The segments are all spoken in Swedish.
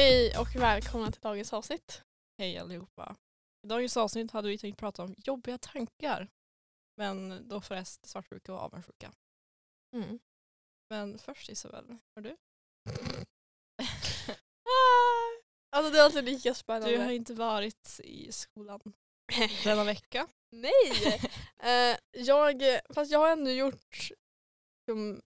Hej och välkomna till dagens avsnitt. Hej allihopa. I dagens avsnitt hade vi tänkt prata om jobbiga tankar. Men då förresten svartsjuka och avundsjuka. Mm. Men först Isabel, har du? Alltså det är alltid lika spännande. Du har inte varit i skolan denna vecka. Nej! Eh, jag, fast jag har ändå gjort som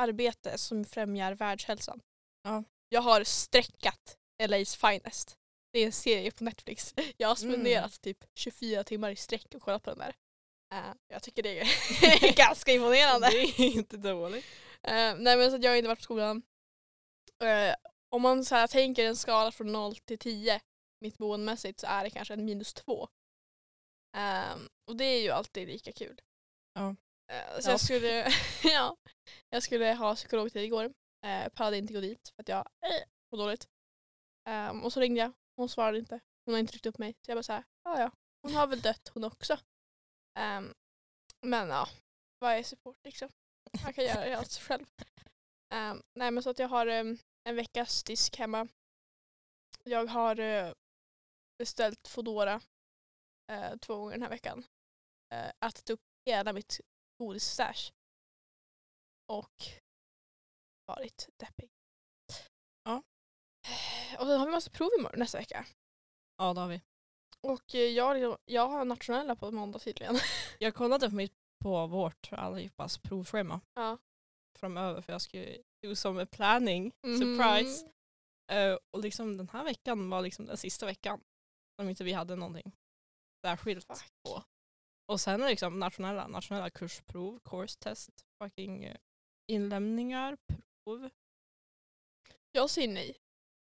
arbete som främjar världshälsan. Ja. Jag har streckat LA's finest. Det är en serie på Netflix. Jag har spenderat typ 24 timmar i sträck och kollat på den där. Eh, jag tycker det är ganska imponerande. Det är inte dåligt. Eh, nej men så att jag har inte varit på skolan. Eh, om man så här, tänker en skala från 0 till 10 mitt boendemässigt så är det kanske en minus 2. Ehm, och det är ju alltid lika kul. Ja. Eh, så Ja. jag skulle ja, jag skulle ha psykologtid igår. Eh, pallade inte gå dit för att jag var mår dåligt. Um, och så ringde jag. Hon svarade inte. Hon har inte ryckt upp mig. Så jag bara såhär, ja ja. Hon har väl dött hon också. Um, men ja, vad är support liksom? Man kan göra det allt själv. Um, nej men så att jag har um, en veckas disk hemma. Jag har uh, beställt Foodora uh, två gånger den här veckan. Uh, ätit upp hela mitt godisstash. Och varit deppig. Ja. Och sen har vi massa prov imorgon nästa vecka. Ja det har vi. Och eh, jag, liksom, jag har nationella på måndag tydligen. Jag kollade på, mitt, på vårt allihopas provschema ja. framöver för jag ju do some planning, Mhm. surprise. Eh, och liksom den här veckan var liksom den sista veckan som inte vi hade någonting särskilt Fuck. på. Och sen är det liksom nationella, nationella kursprov, course test, fucking eh, inlämningar, prov. Jag säger nej.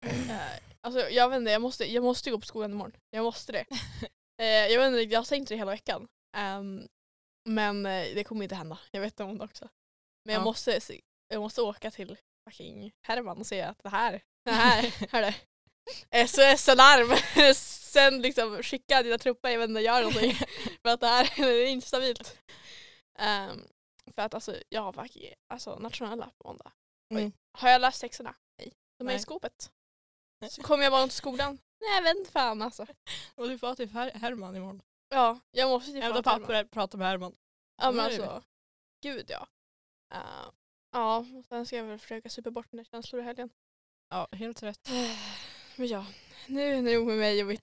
Eh, alltså, jag vet inte, jag måste, jag måste gå på skolan imorgon. Jag måste det. Eh, jag vet inte, jag har tänkt det hela veckan. Ehm, men eh, det kommer inte hända. Jag vet om det också. Men jag, Ja. måste, se- jag måste åka till fucking Herman och säga att det här, det här, hörru. SOS-alarm! Sen liksom skicka dina trupper, jag vet inte, gör någonting. för att det här det är inte stabilt. Ehm, för att alltså, jag har faktiskt alltså, nationella på måndag. Mm. Har jag läst texterna? Nej. De är i Nej. skåpet. Så kommer jag bara till skolan? Nej, inte fan alltså. Och du får till Her- Herman imorgon. Ja, jag måste typ Hämta papper, prata med Herman. Ja men alltså, gud ja. Uh, ja, och sen ska jag väl försöka supa bort mina känslor i helgen. Ja, helt rätt. Men ja, nu är det nog med mig och mitt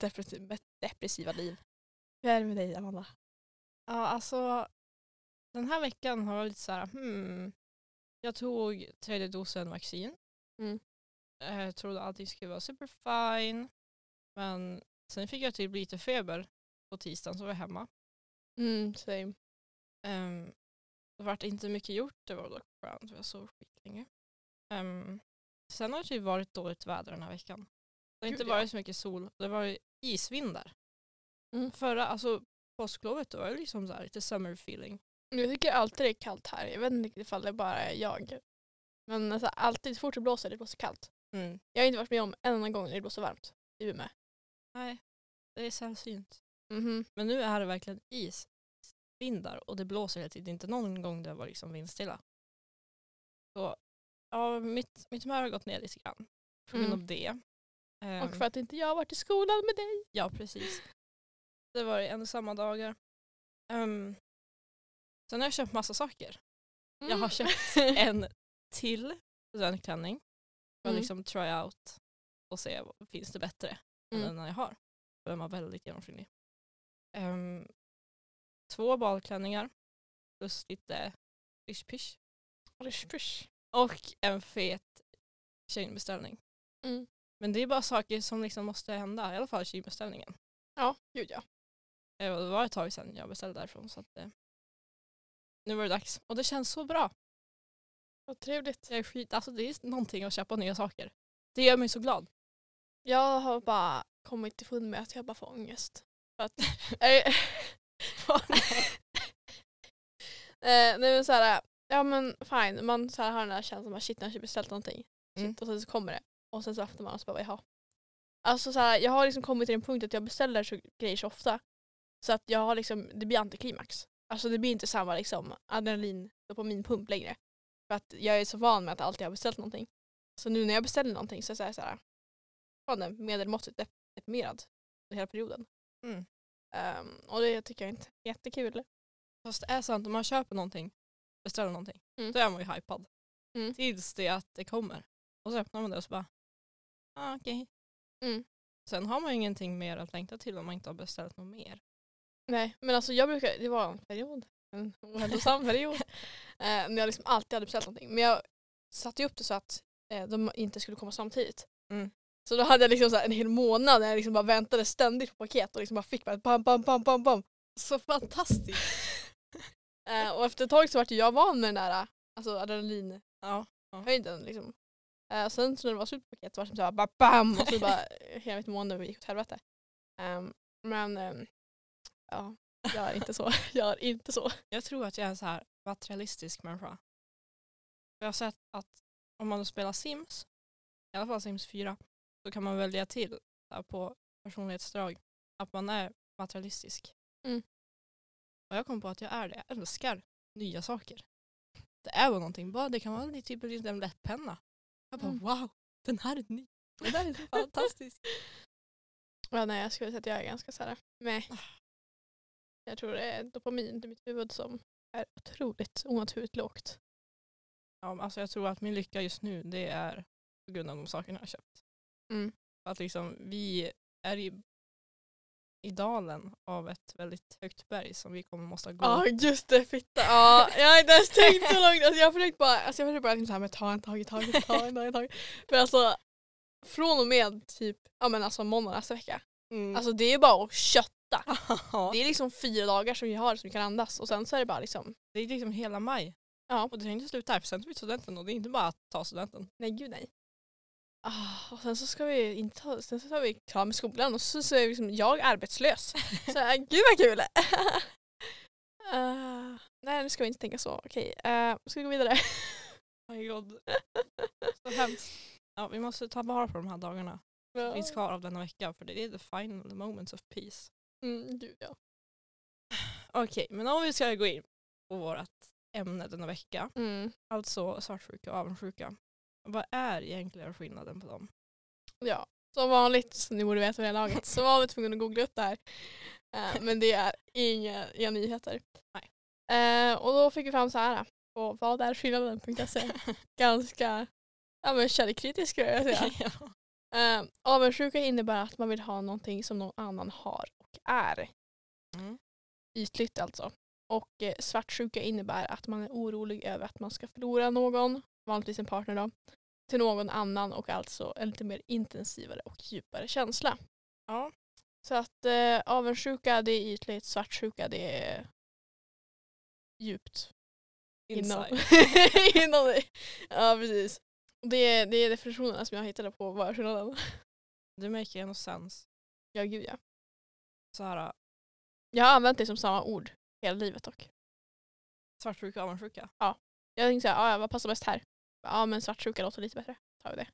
depressiva, liv. Hur är det med dig Amanda? Ja, alltså den här veckan har jag lite så här, hmm. Jag tog tredje dosen vaccin. Mm. Eh, Jag trodde allting skulle vara super fine. Men sen fick jag typ lite feber på tisdagen så var jag hemma. Mm, same. Um, det vart inte mycket gjort, det var dock skönt för jag sov skitlänge. Um, sen har det typ varit dåligt väder den här veckan. Det har Gud, inte ja. varit så mycket sol, det var ju isvindar. Mm. Förra, alltså påsklovet då var det liksom så här, lite summer feeling. Jag tycker alltid det är kallt här. Jag vet inte riktigt ifall det bara är jag. Men alltså, alltid så fort det blåser det blåser kallt. Mm. Jag har inte varit med om en enda gång när det blåser varmt. Är med. Nej, det är sällsynt. Mhm. Men nu är det verkligen isvindar och det blåser hela tiden. Inte någon gång det var liksom vindstilla. Så ja, mitt, mitt humör har gått ner lite grann på grund Mm. av det. Och Ehm, för att inte jag har varit i skolan med dig. Ja, precis. Det var ensamma dagar. Um, sen har jag köpt massa saker. Jag har köpt en till studentklänning. För att Mm. liksom try out och se finns det bättre än Mm. den jag har. För den var väldigt genomskinlig. Um, två balklänningar plus lite pysch Rysch, pysch. Och en fet tjejbeställning. Mm. Men det är bara saker som liksom måste hända, i alla fall tjejbeställningen. Ja, gud ja. Eh, och Det var ett tag sedan jag beställde därifrån så att eh, nu var det dags. Och det känns så bra. Vad trevligt. Det är, skit, alltså det är någonting att köpa nya saker. Det gör mig så glad. Jag har bara kommit till fund med att jag bara får ångest. För att, eh, nej men såhär, ja men fine, man så här har den där känslan att shit jag har beställt någonting. Shit, Mm. Och sen så kommer det. Och sen så öppnar man och så bara jaha. Alltså så här, jag har liksom kommit till en punkt att jag beställer så, grejer så ofta. Så att jag har liksom, det blir antiklimax. Alltså det blir inte samma liksom adrenalin på min pump längre. För att jag är så van med att alltid ha beställt någonting. Så nu när jag beställer någonting så är jag så här, fan medelmåttigt dep- deprimerad hela perioden. Mm. Ehm, och det tycker jag inte är jättekul. Fast det är sant, om man köper någonting, beställer någonting, Mm. då är man ju hypad. Mm. Tills det att det kommer. Och så öppnar man det och så bara, ah, okej. Mm. Sen har man ju ingenting mer att längta till om man inte har beställt något mer. Nej, men alltså jag brukar, det var en period, en ohälsosam period, eh, när jag liksom alltid hade beställt någonting. Men jag satte ju upp det så att eh, de inte skulle komma samtidigt. Mm. Så då hade jag liksom så en hel månad när jag liksom bara väntade ständigt på paket och liksom bara fick bara bam, bam, bam, bam, bam. Så fantastiskt. Eh, och efter ett tag så vart jag van med den där alltså adrenalinhöjden. Ja. Liksom. Eh, sen så när det var slut på paket så var det som så här, bara bam och så bara hela mitt mående gick åt helvete. Ehm, men ehm, ja, jag är inte så. Jag är inte så. Jag tror att jag är en så här materialistisk människa. Jag har sett att om man spelar Sims, i alla fall Sims 4, så kan man välja till så här, på personlighetsdrag att man är materialistisk. Mm. Och jag kom på att jag är det. Jag älskar nya saker. Det är väl någonting. Bara det kan vara typ en liten lätt penna. Jag bara Mm. wow, den här är ny. Det där är så fantastiskt. Ja, nej, jag skulle säga att jag är ganska såhär, med. Jag tror det är dopamin i mitt huvud som är otroligt onaturligt lågt. Ja, alltså jag tror att min lycka just nu det är på grund av de sakerna jag har köpt. Mm. Att liksom vi är i, i dalen av ett väldigt högt berg som vi kommer måste gå. Ja just det, fitta. Ja, jag har inte ens tänkt så långt. Alltså, jag har försökt bara, alltså, jag försökt bara liksom så här, men ta en tag i taget, ta en tag i taget. För alltså från och med typ, ja men alltså måndag nästa vecka. Mm. Alltså det är bara att kötta. Ja, Det är liksom fyra dagar som vi har som vi kan andas och sen så är det bara liksom, det är liksom hela maj. ja, Och det är inte slut där för sen tar vi studenten och det är inte bara att ta studenten. nej gud nej. Ah, och sen så ska vi inte sen så tar vi klar med skolan och så, så är liksom jag arbetslös. Så äh, gud vad kul! Ah, nej nu ska vi inte tänka så, okej. Uh, ska vi gå vidare? Oh my god. Så hemskt. Ja, vi måste ta vara på de här dagarna. som finns kvar av denna vecka för det är the final moments of peace. Mm, gud ja. Okej, men om vi ska gå in på vårt ämne denna vecka, Mm. alltså svartsjuka och avundsjuka. Vad är egentligen skillnaden på dem? Ja, som vanligt, som ni borde veta vid det här laget, så var vi tvungna att googla upp det här. Eh, men det är inga, inga nyheter. Nej. Eh, och då fick vi fram så här på vadärskillnaden.se. Ganska ja, men källkritisk skulle jag säga. ja. Eh, avundsjuka innebär att man vill ha någonting som någon annan har och är. Mm. Ytligt alltså. Och eh, svartsjuka innebär att man är orolig över att man ska förlora någon, vanligtvis en partner då, till någon annan och alltså en lite mer intensivare och djupare känsla. ja. Så att eh, avundsjuka det är ytligt, svartsjuka det är djupt. Inom, Inside. inom det. Ja precis. Det är, det är definitionerna som jag hittade på vad är skillnaden. Det make no sense. Ja gud ja. Så här, Jag har använt det som samma ord hela livet dock. svartsjuka och avundsjuka. Jag tänkte såhär, ja, vad passar bäst här? Ja men svartsjuka låter lite bättre. Tar vi det.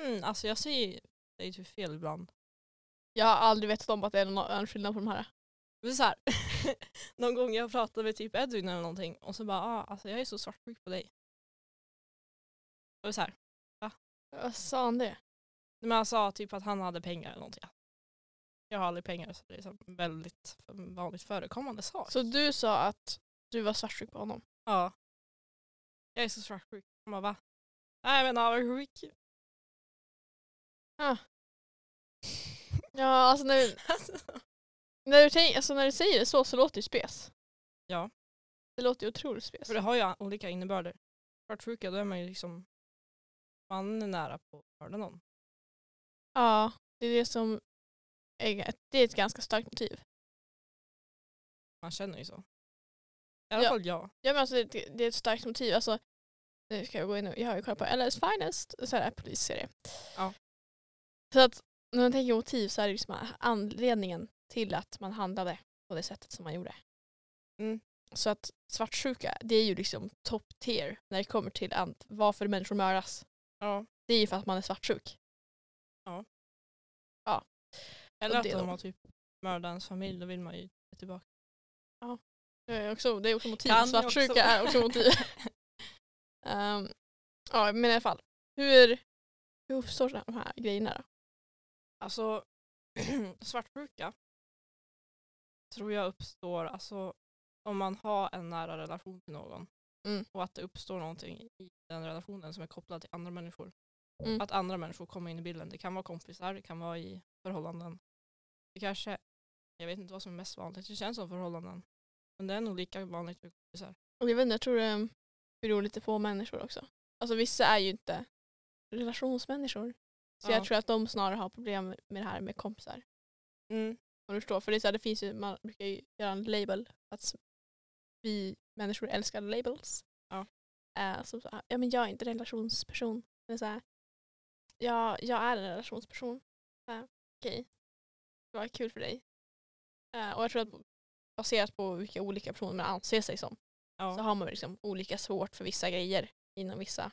Mm, alltså jag säger det är typ fel ibland. Jag har aldrig vetat om att det är någon skillnad på de här. Det är så här, någon gång jag pratade med typ Edwin eller någonting och så bara ah, alltså jag är så svartsjuk på dig. Och så här, Vad sa han det? men han sa typ att han hade pengar eller någonting. Jag har aldrig pengar så det är så väldigt vanligt förekommande sak. Så du sa att du var svartsjuk på honom? Ja. Jag är så svartsjuk. Han bara va? Nej men avundsjuk. Ja alltså när, Alltså, när, du, tänk, alltså, när du säger det så så låter det spes. Ja. Det låter ju otroligt spes. För det har ju olika innebörder. Svartsjuka då är man ju liksom man är nära på att mörda någon. Ja, det är det som är, det är ett ganska starkt motiv. Man känner ju så. I alla Ja. fall jag. Ja, men alltså, det, det är ett starkt motiv. Alltså, nu ska jag gå in och, jag har ju kollat på LS Finest, så här polisserie. Ja. Så att när man tänker motiv så är det liksom anledningen till att man handlade på det sättet som man gjorde. Mm. Så att svartsjuka, det är ju liksom top tier när det kommer till varför människor mördas. Ja. Det är ju för att man är svartsjuk. Eller att det de då. har typ mördat ens familj, då vill man ju tillbaka. Det är också, det är också motiv. Kan Svartsjuka också- är också motiv. Ehm, ja, men i alla fall. Hur, hur uppstår de här grejerna då? Alltså svartsjuka tror jag uppstår alltså, om man har en nära relation till någon Mm. och att det uppstår någonting i den relationen som är kopplad till andra människor. Mm. Att andra människor kommer in i bilden. Det kan vara kompisar, det kan vara i förhållanden. Det kanske, jag vet inte vad som är mest vanligt, det känns som förhållanden. Men det är nog lika vanligt med kompisar. Och jag vet inte, jag tror det beror lite på människor också. Alltså vissa är ju inte relationsmänniskor. Så Ja. jag tror att de snarare har problem med det här med kompisar. Mm. Om du förstår. För det, är så här, det finns ju, man brukar ju göra en label. Att vi människor älskar labels. Ja. Eh, som så här, ja men jag är inte relationsperson. Är så här, ja, jag är en relationsperson. Okej, var kul för dig. Eh, och jag tror att baserat på vilka olika personer man anser sig som Ja. så har man liksom olika svårt för vissa grejer inom vissa.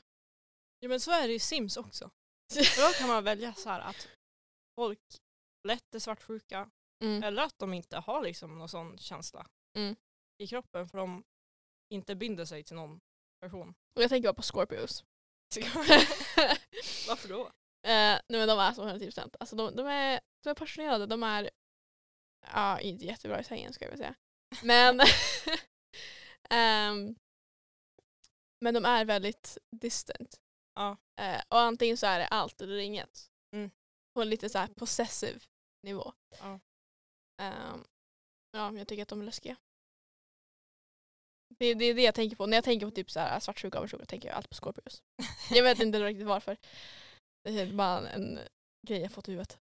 ja men så är det i Sims också. För då kan man välja så här att folk lätt är svartsjuka Mm. eller att de inte har liksom någon sån känsla Mm. i kroppen för de inte binder sig till någon person. Och jag tänker bara på Scorpios. Varför då? Eh, nej men de är så 110%. Alltså de, de, är, de är passionerade, de är ja, inte jättebra i sängen ska jag väl säga. Men, ehm, men de är väldigt distant. Ja. Eh, och antingen så är det allt eller inget. Mm. På en lite så här possessive nivå. Ja. Ehm, ja, jag tycker att de är läskiga. Det, det är det jag tänker på. När jag tänker på typ så här svartsjuka och avundsjuka tänker jag alltid på Scorpios. Jag vet inte riktigt varför. Det är bara en grej jag fått i huvudet.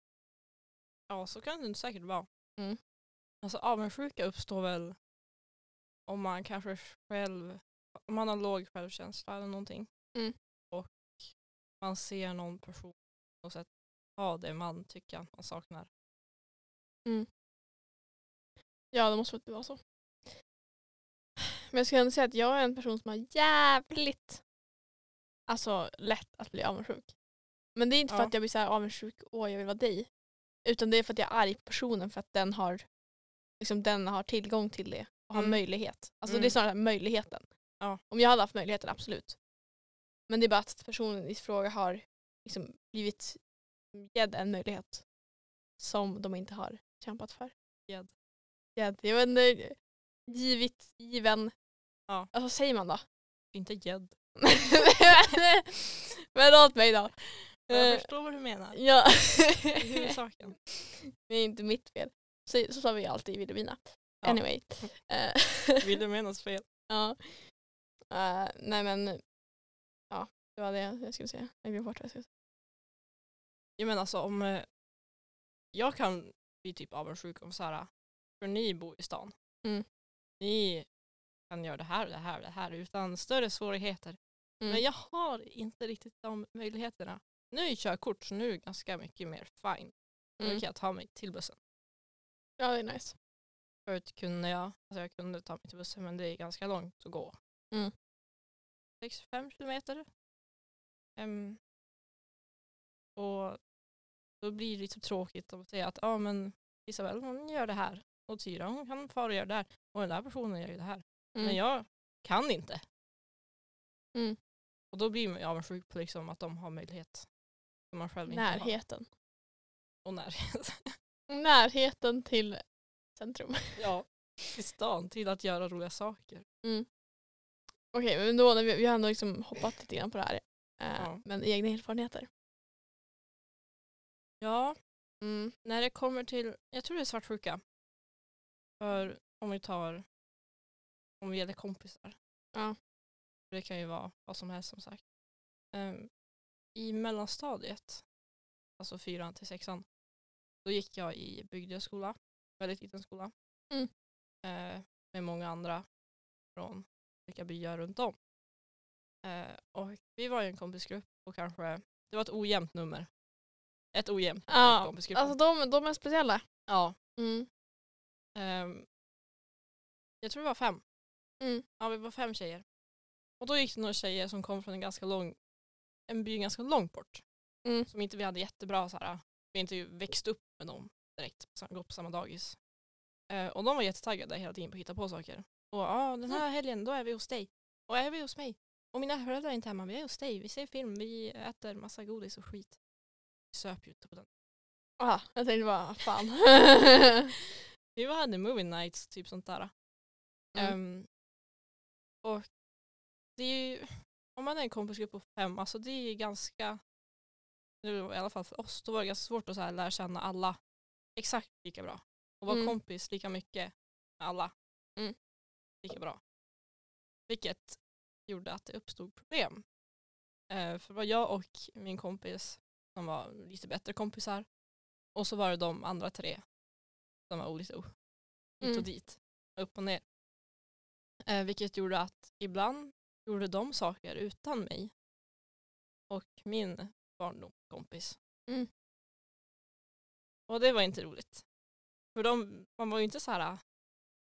Ja, så kan det säkert vara. Mm. Alltså avundsjuka uppstår väl om man kanske själv, om man har låg självkänsla eller någonting. Mm. Och man ser någon person på något sätt ha det man tycker att man saknar. Ja, det måste väl vara så. Men jag skulle ändå säga att jag är en person som har jävligt alltså, lätt att bli avundsjuk. Men det är inte för Ja. att jag blir så här avundsjuk, åh jag vill vara dig. Utan det är för att jag är arg på personen för att den har, liksom, den har tillgång till det och har Mm. möjlighet. Alltså Mm. det är snarare möjligheten. Ja. Om jag hade haft möjligheten, absolut. Men det är bara att personen i fråga har liksom blivit gedd en möjlighet som de inte har kämpat för. Gedd. Gedd. Jag vet inte, givit, given. Ja. Alltså, vad säger man då? Inte gädd. Men låt mig då. Jag Eh, förstår vad du menar. Ja. Är huvudsaken. det är inte mitt fel. Så, så sa vi alltid i Vilhelmina. Ja. Anyway. Eh, menas fel? ja. Eh, nej men, ja det var det jag skulle säga. Jag glömde bort vad jag skulle säga. Jag menar alltså om jag kan bli typ avundsjuk om så här, för ni bor i stan. Mm. Ni kan göra det här och det här och det här utan större svårigheter. Mm. Men jag har inte riktigt de möjligheterna. Nu är körkort så nu är det ganska mycket mer fine. Nu Mm. kan jag ta mig till bussen. Ja det är nice. Förut kunde jag, alltså jag kunde ta mig till bussen men det är ganska långt att gå. Mm. 65 kilometer. Ehm, och då blir det lite tråkigt att säga att ja men Isabel hon gör det här och Tyra hon kan fara och göra det här och den där personen gör ju det här. Mm. Men jag kan inte. Mm. Och då blir man ju avundsjuk på liksom att de har möjlighet. Som man själv inte har. Närheten. Och närhet. Närheten till centrum. ja. Till stan, till att göra roliga saker. Mm. Okej, men då när vi, vi har ändå liksom hoppat lite grann på det här. Eh, Ja. Men egna erfarenheter. Ja, Mm. när det kommer till, jag tror det är svartsjuka. För om vi tar, om vi gäller kompisar. Ja. Det kan ju vara vad som helst som sagt. Ehm, I mellanstadiet, alltså fyran till sexan, då gick jag i bygdeskola, väldigt liten skola. Mm. Eh, med många andra från olika byar runt om. Eh, och vi var ju en kompisgrupp och kanske, det var ett ojämnt nummer. Ett ojämnt i Ja, kompisgruppen. alltså de, de är speciella. ja. Mm. Ehm, jag tror det var fem. Mm. Ja, vi var fem tjejer. Och då gick det några tjejer som kom från en ganska lång, en by ganska långt bort. Mm. Som inte vi hade jättebra så här, vi inte växt upp med dem direkt, gått på samma dagis. Eh, och de var jättetaggade hela tiden på att hitta på saker. Och ja, den här helgen då är vi hos dig. Och är vi hos mig. och mina föräldrar är inte hemma, vi är hos dig, vi ser film, vi äter massa godis och skit. Vi söp ju inte på den. Ah, jag tänkte bara, fan. Vi var hade movie nights, typ sånt där. Mm. Ehm, och det är ju, om man är en kompisgrupp på fem, alltså det är ganska, nu i alla fall för oss, då var det ganska svårt att så här lära känna alla exakt lika bra. Och vara Mm. kompis lika mycket med alla Mm. lika bra. Vilket gjorde att det uppstod problem. Eh, för det var jag och min kompis som var lite bättre kompisar och så var det de andra tre som var lite hit och Mm. dit, upp och ner. Eh, vilket gjorde att ibland gjorde de saker utan mig och min barndomskompis. Mm. Och det var inte roligt. För de, man var ju inte så här äh,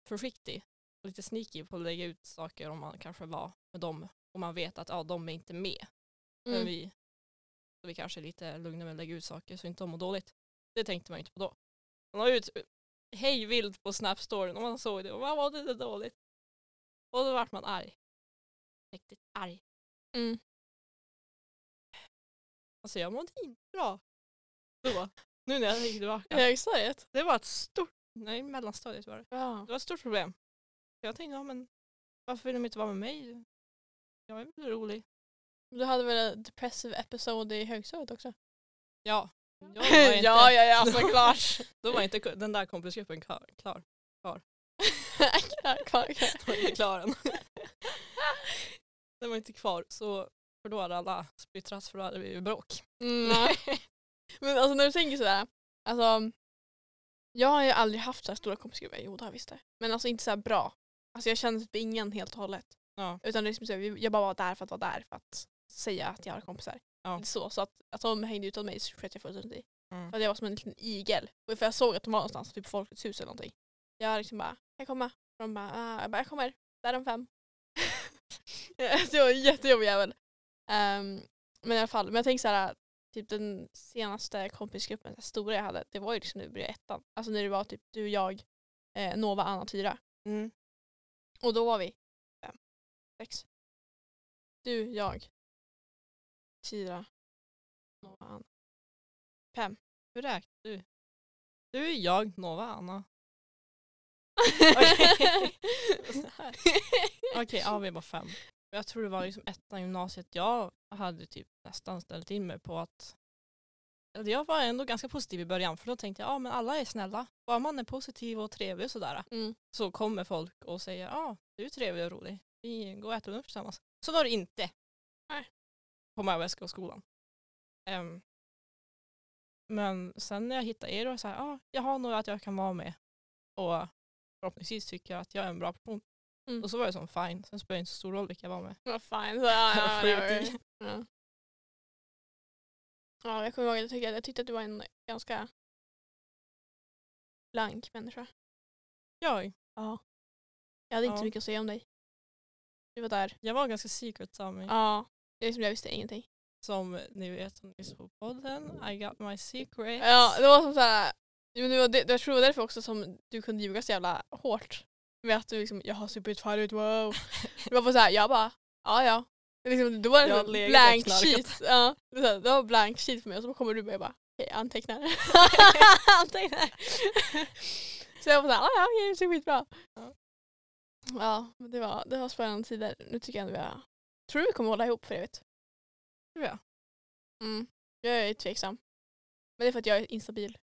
försiktig och lite sneaky på att lägga ut saker om man kanske var med dem och man vet att ja, de är inte med. Men Mm. vi, så vi kanske är lite lugna med att lägga ut saker så inte de mår dåligt. Det tänkte man ju inte på då. Man la ut hej vilt på Snap-storyn och man såg det och vad var det dåligt. Och då vart man arg. Riktigt arg. Mm. Alltså jag mådde inte bra. Då. Nu när jag tänker tillbaka. Högstadiet? Det var ett stort, nej mellanstadiet var det. Ja. Det var ett stort problem. Jag tänkte, ja men varför vill de inte vara med mig? Jag är väl rolig. Du hade väl en depressive episode i högstadiet också? Ja. Jag var inte, ja, ja, ja, såklart. Då var inte den där kompisgruppen klar. klar. klar, klar, klar. var inte klar än. Den var inte kvar. Så, för då hade alla splittrats för då hade vi bråk. Mm. Men alltså när du tänker sådär, alltså jag har ju aldrig haft så här stora kompisgrupper, jo det har jag visst det. Men alltså inte så här bra. Alltså jag kände typ ingen helt och hållet. Ja. Utan det är liksom så jag bara var där för att vara där för att säga att jag har kompisar. Ja. Så, så att, att de hängde utan mig så sket jag fullständigt i. Mm. För att jag var som en liten igel. Och för jag såg att de var någonstans, typ på Folkets hus eller någonting. Jag liksom bara, kan jag komma? Och de bara, ah. jag bara, jag kommer. Där är de fem. jag var en jättejobbig jävel. Ehm, men i alla fall, men jag tänker så här, typ den senaste kompisgruppen, den stora jag hade, det var ju liksom när vi började ettan. Alltså när det var typ du, jag, eh, Nova, Anna, Tyra. Mm. Och då var vi fem, sex. Du, jag, Tyra, Nova, Anna. Fem. Hur räknar du? Du, jag, Nova, Anna. Okej, ja vi var fem. Jag tror det var liksom ettan i gymnasiet. Jag hade typ nästan ställt in mig på att Alltså, jag var ändå ganska positiv i början för då tänkte jag ja men alla är snälla. Bara man är positiv och trevlig och sådär Mm. så kommer folk och säger ja du är trevlig och rolig. Vi går och äter lunch tillsammans. Så var det inte. Nej. På Märväska och skolan. Ehm, men sen när jag hittade er och så här, ja jag har några att jag kan vara med. Och förhoppningsvis tycker jag att jag är en bra person. Mm. Och så var det som fine. Sen spelar det inte så stor roll vilka jag var med. Vad fine. Så, ja, ja, ja. ja, jag kommer ihåg att jag tyckte, jag tyckte att du var en ganska blank människa. Jag, Ja. Jag hade inte Ja. så mycket att säga om dig. Du var där. jag var ganska secret av mig. Ja. Det är liksom, jag visste ingenting. Som ni vet om ni lyssnar på podden. I got my secret. Ja, det var som såhär, jo, det var det, jag tror det var därför också som du kunde ljuga så jävla hårt. Med att du liksom, jag har supit förut, wow. Det var bara såhär, jag bara, ja ja. Liksom, då var det legat blank och sheet. Ja, det var blank sheet för mig och så kommer du och jag bara, okej antecknar. antecknar. så jag var såhär, ja ja, okej, det är skitbra. Ja. Ja, men det var, det var spännande tider. Nu tycker jag ändå vi har, tror vi kommer hålla ihop för evigt. Tror jag. Mm. Jag är tveksam. Men det är för att jag är instabil.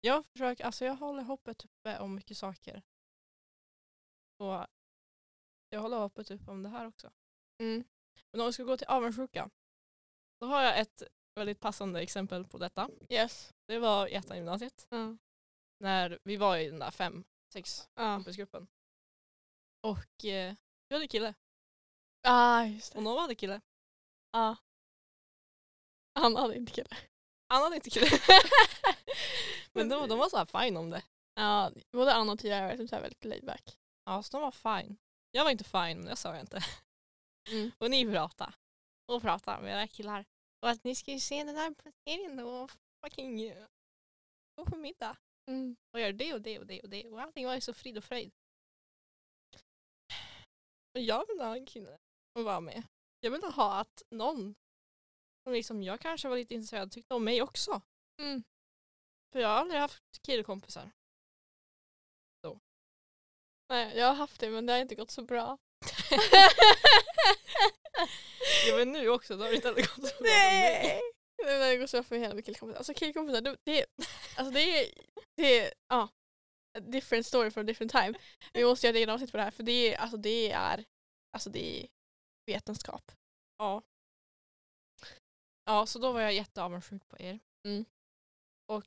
Jag försöker, alltså jag håller hoppet uppe om mycket saker. Och jag håller hoppet uppe om det här också. Mm. Men om vi ska gå till avundsjuka. Då har jag ett väldigt passande exempel på detta. Yes. Det var i ettan gymnasiet. Ja. När vi var i den där fem, sex Ja. kompisgruppen. Och eh, vi hade kille. Ah, just det. Och Nova hade kille. Ja. Han hade inte kille. Anna hade inte kille. Men de, de var så här fine om det. Ja, både Anna och Tyra är liksom så här väldigt laid back. Ja, så de var fine. Jag var inte fine, men det sa jag inte. Mm. Och ni pratade. Och pratade med era killar. Och att ni ska ju se den där serien då och fucking gå på middag. Mm. Och göra det och det och det och det. Och allting var ju så frid och fröjd. Och jag vill ha en kille. att vara med. Jag ville ha att någon som liksom jag kanske var lite intresserad tyckte om mig också. Mm. För jag har aldrig haft killkompisar. Nej, jag har haft det men det har inte gått så bra. ja men nu också, då har det inte gått så bra. Nej! Nej, Det går så bra för hela med killkompisar. Alltså killkompisar, det, det, alltså det är, det är, ja. a different story for a different time. Vi måste göra ett eget avsnitt på det här för det är, alltså det är, alltså det är vetenskap. Ja. Ja, så då var jag jätteavundsjuk på er. Mm. Och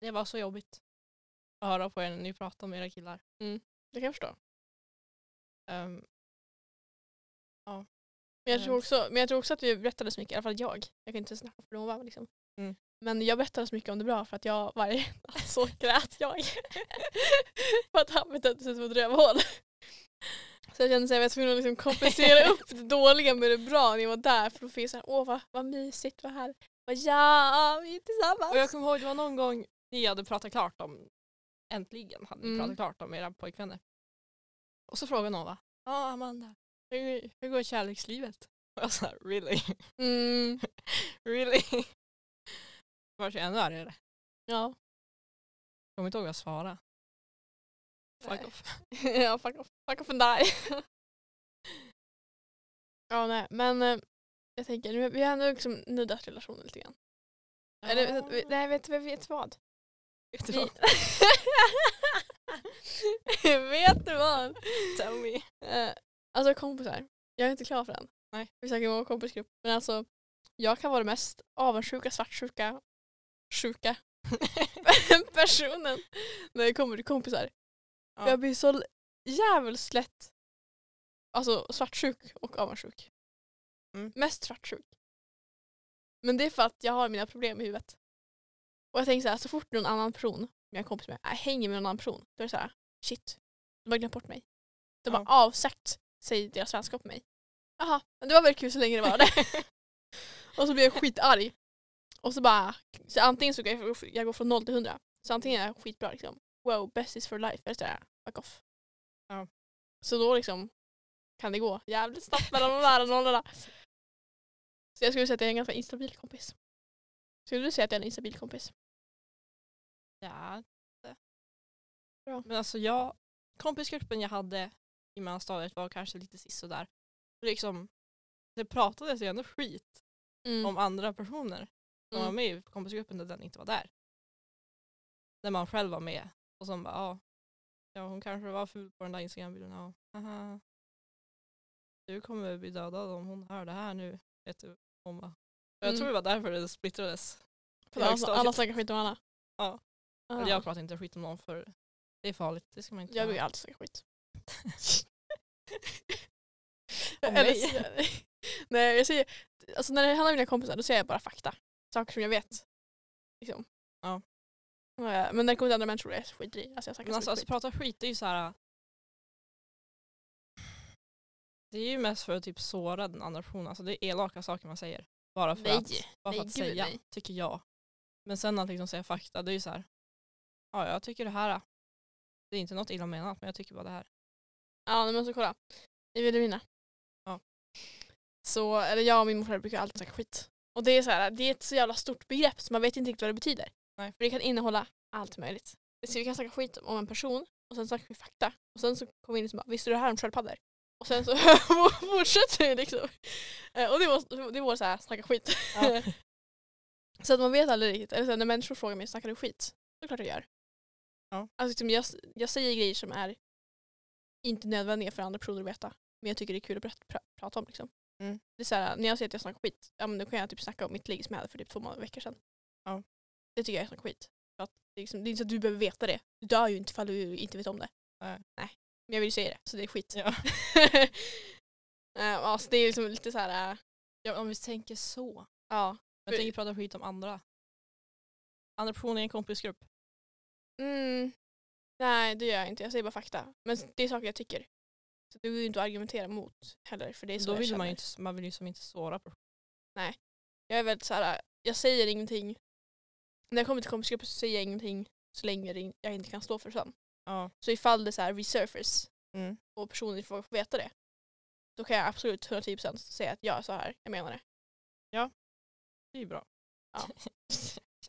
det var så jobbigt att höra på er när ni pratade om era killar. Det kan jag förstå. Ehm, Men jag, tror Mm. också, men jag tror också att vi berättade så mycket, i alla fall jag. Jag kan inte snacka för någon liksom. Mm. Men jag berättade så mycket om det bra för att jag varje natt så grät jag. för att han betedde sig som ett rövhål. Så jag kände att jag var tvungen att liksom kompensera upp det dåliga med det bra när jag var där. För då fick jag såhär, åh vad, vad mysigt, vad här. Vad ja, vi är tillsammans. och jag kommer ihåg det var någon gång ni hade pratat klart om, äntligen hade ni Mm. pratat klart om era pojkvänner. Och så frågade någon va, ja Amanda, hur, hur går kärlekslivet? Och jag sa really? Mm, really? Vart jag ännu argare. ja. Kommer inte ihåg vad jag svarade. Fuck off. ja, fuck off, fuck off and die. ja, nej, men eh, jag tänker, vi har ändå liksom nuddat relationen lite grann. Eller, Ja. vet- nej, vet, vet, vet du vad? Vet du vad? vet du vad? Tell me. Eh, alltså kompisar, jag är inte klar för den. Nej. Vi snackar om vår kompisgrupp. Men alltså, jag kan vara den mest avundsjuka, svartsjuka, sjuka personen när det kommer till kompisar. Ja. För jag blir så jävligt lätt alltså, svartsjuk och avundsjuk. Mm. Mest svartsjuk. Men det är för att jag har mina problem i huvudet. Och jag tänker så här, så fort någon annan person, jag är kompis med, äh, hänger med någon annan person, då är det så här, shit, de har glömt bort mig. De har Ja. avsagt sig deras vänskap med mig. Jaha, men det var väl kul så länge det var det. och så blir jag skitarg. Och så bara, så antingen så går jag, jag går från noll till hundra. Så antingen är jag skitbra liksom, wow, best is for life, eller så är jag, fuck off. Ja. Så då liksom kan det gå jävligt snabbt mellan de där nollorna. Så jag skulle säga att jag är en ganska instabil kompis. Skulle du säga att jag är en instabil kompis? Ja. Bra. Men alltså jag, kompisgruppen jag hade i mellanstadiet var kanske lite sisådär. Liksom, det pratades ju ändå skit Mm. om andra personer som Mm. var med i kompisgruppen där den inte var där. När man själv var med och som bara ja, ja hon kanske var ful på den där instagrambilden. Ja, haha. Du kommer bli dödad om hon hör det här nu. Vet du. Hon bara. Jag Mm. tror det var därför det splittrades. För alla, högstadiet. alla snackar skit om alla. Ja. Eller jag pratar inte skit om någon för det är farligt. Det ska man inte Jag ju alltid snacka skit. Om Eller mig? Nej, jag säger, alltså när det handlar om mina kompisar då säger jag bara fakta. Saker som jag vet. Liksom. Ja. Men när det kommer till andra människor är jag skiter i. Alltså jag snackar Men alltså, så alltså mycket prata skit är ju så här. Det är ju mest för att typ såra den andra personen. Alltså det är elaka saker man säger. Bara för Nej, att, bara nej, för att gud, säga, nej. tycker jag. Men sen att liksom säga fakta, det är ju så här. Ja, jag tycker det här. Det är inte något illa menat men jag tycker bara det här. Ja men så kolla. Ni vill vinna. Ja. Så, eller jag och min morfar brukar alltid snacka skit. Och det är så här, det är ett så jävla stort begrepp så man vet inte riktigt vad det betyder. Nej. För det kan innehålla allt möjligt. Så vi kan snacka skit om en person och sen snackar vi fakta. Och sen så kommer vi in och bara, visste du det här om sköldpaddor? Och sen så fortsätter vi liksom. Eh, Och det var, det var så här, snacka skit. Ja. så att man vet aldrig riktigt. Eller så här, när människor frågar mig, snackar du skit? Så klart jag gör. Ja. Alltså, liksom, jag, jag säger grejer som är inte nödvändiga för andra personer att veta. Men jag tycker det är kul att berätta, pra, prata om. Liksom. Mm. Det är så här, när jag säger att jag snackar skit, ja, men då kan jag typ snacka om mitt ligg som jag hade för typ två månader, veckor sedan. Ja. Det tycker jag är snacka skit. För att det, är liksom, det är inte så att du behöver veta det. Du dör ju inte ifall du inte vet om det. Nej. Men jag vill ju säga det, så det är skit. Ja. Eh, alltså, det är liksom lite så här, eh, ja, om vi tänker så. ja. Jag tänker prata skit om andra. Andra personer i en kompisgrupp. Mm. Nej, det gör jag inte. Jag säger bara fakta. Men det är saker jag tycker. Så det går ju inte att argumentera mot heller. För det är så Då jag vill man ju inte, man vill ju som inte såra på Jag är väldigt så här. jag säger ingenting. När jag kommer till kompisgrupper så säger jag ingenting så länge det jag inte kan stå för sen. Ja. Så ifall det så här resurface Mm. och personer får veta det, då kan jag absolut 110% säga att jag är så här. Jag menar det. Det är bra.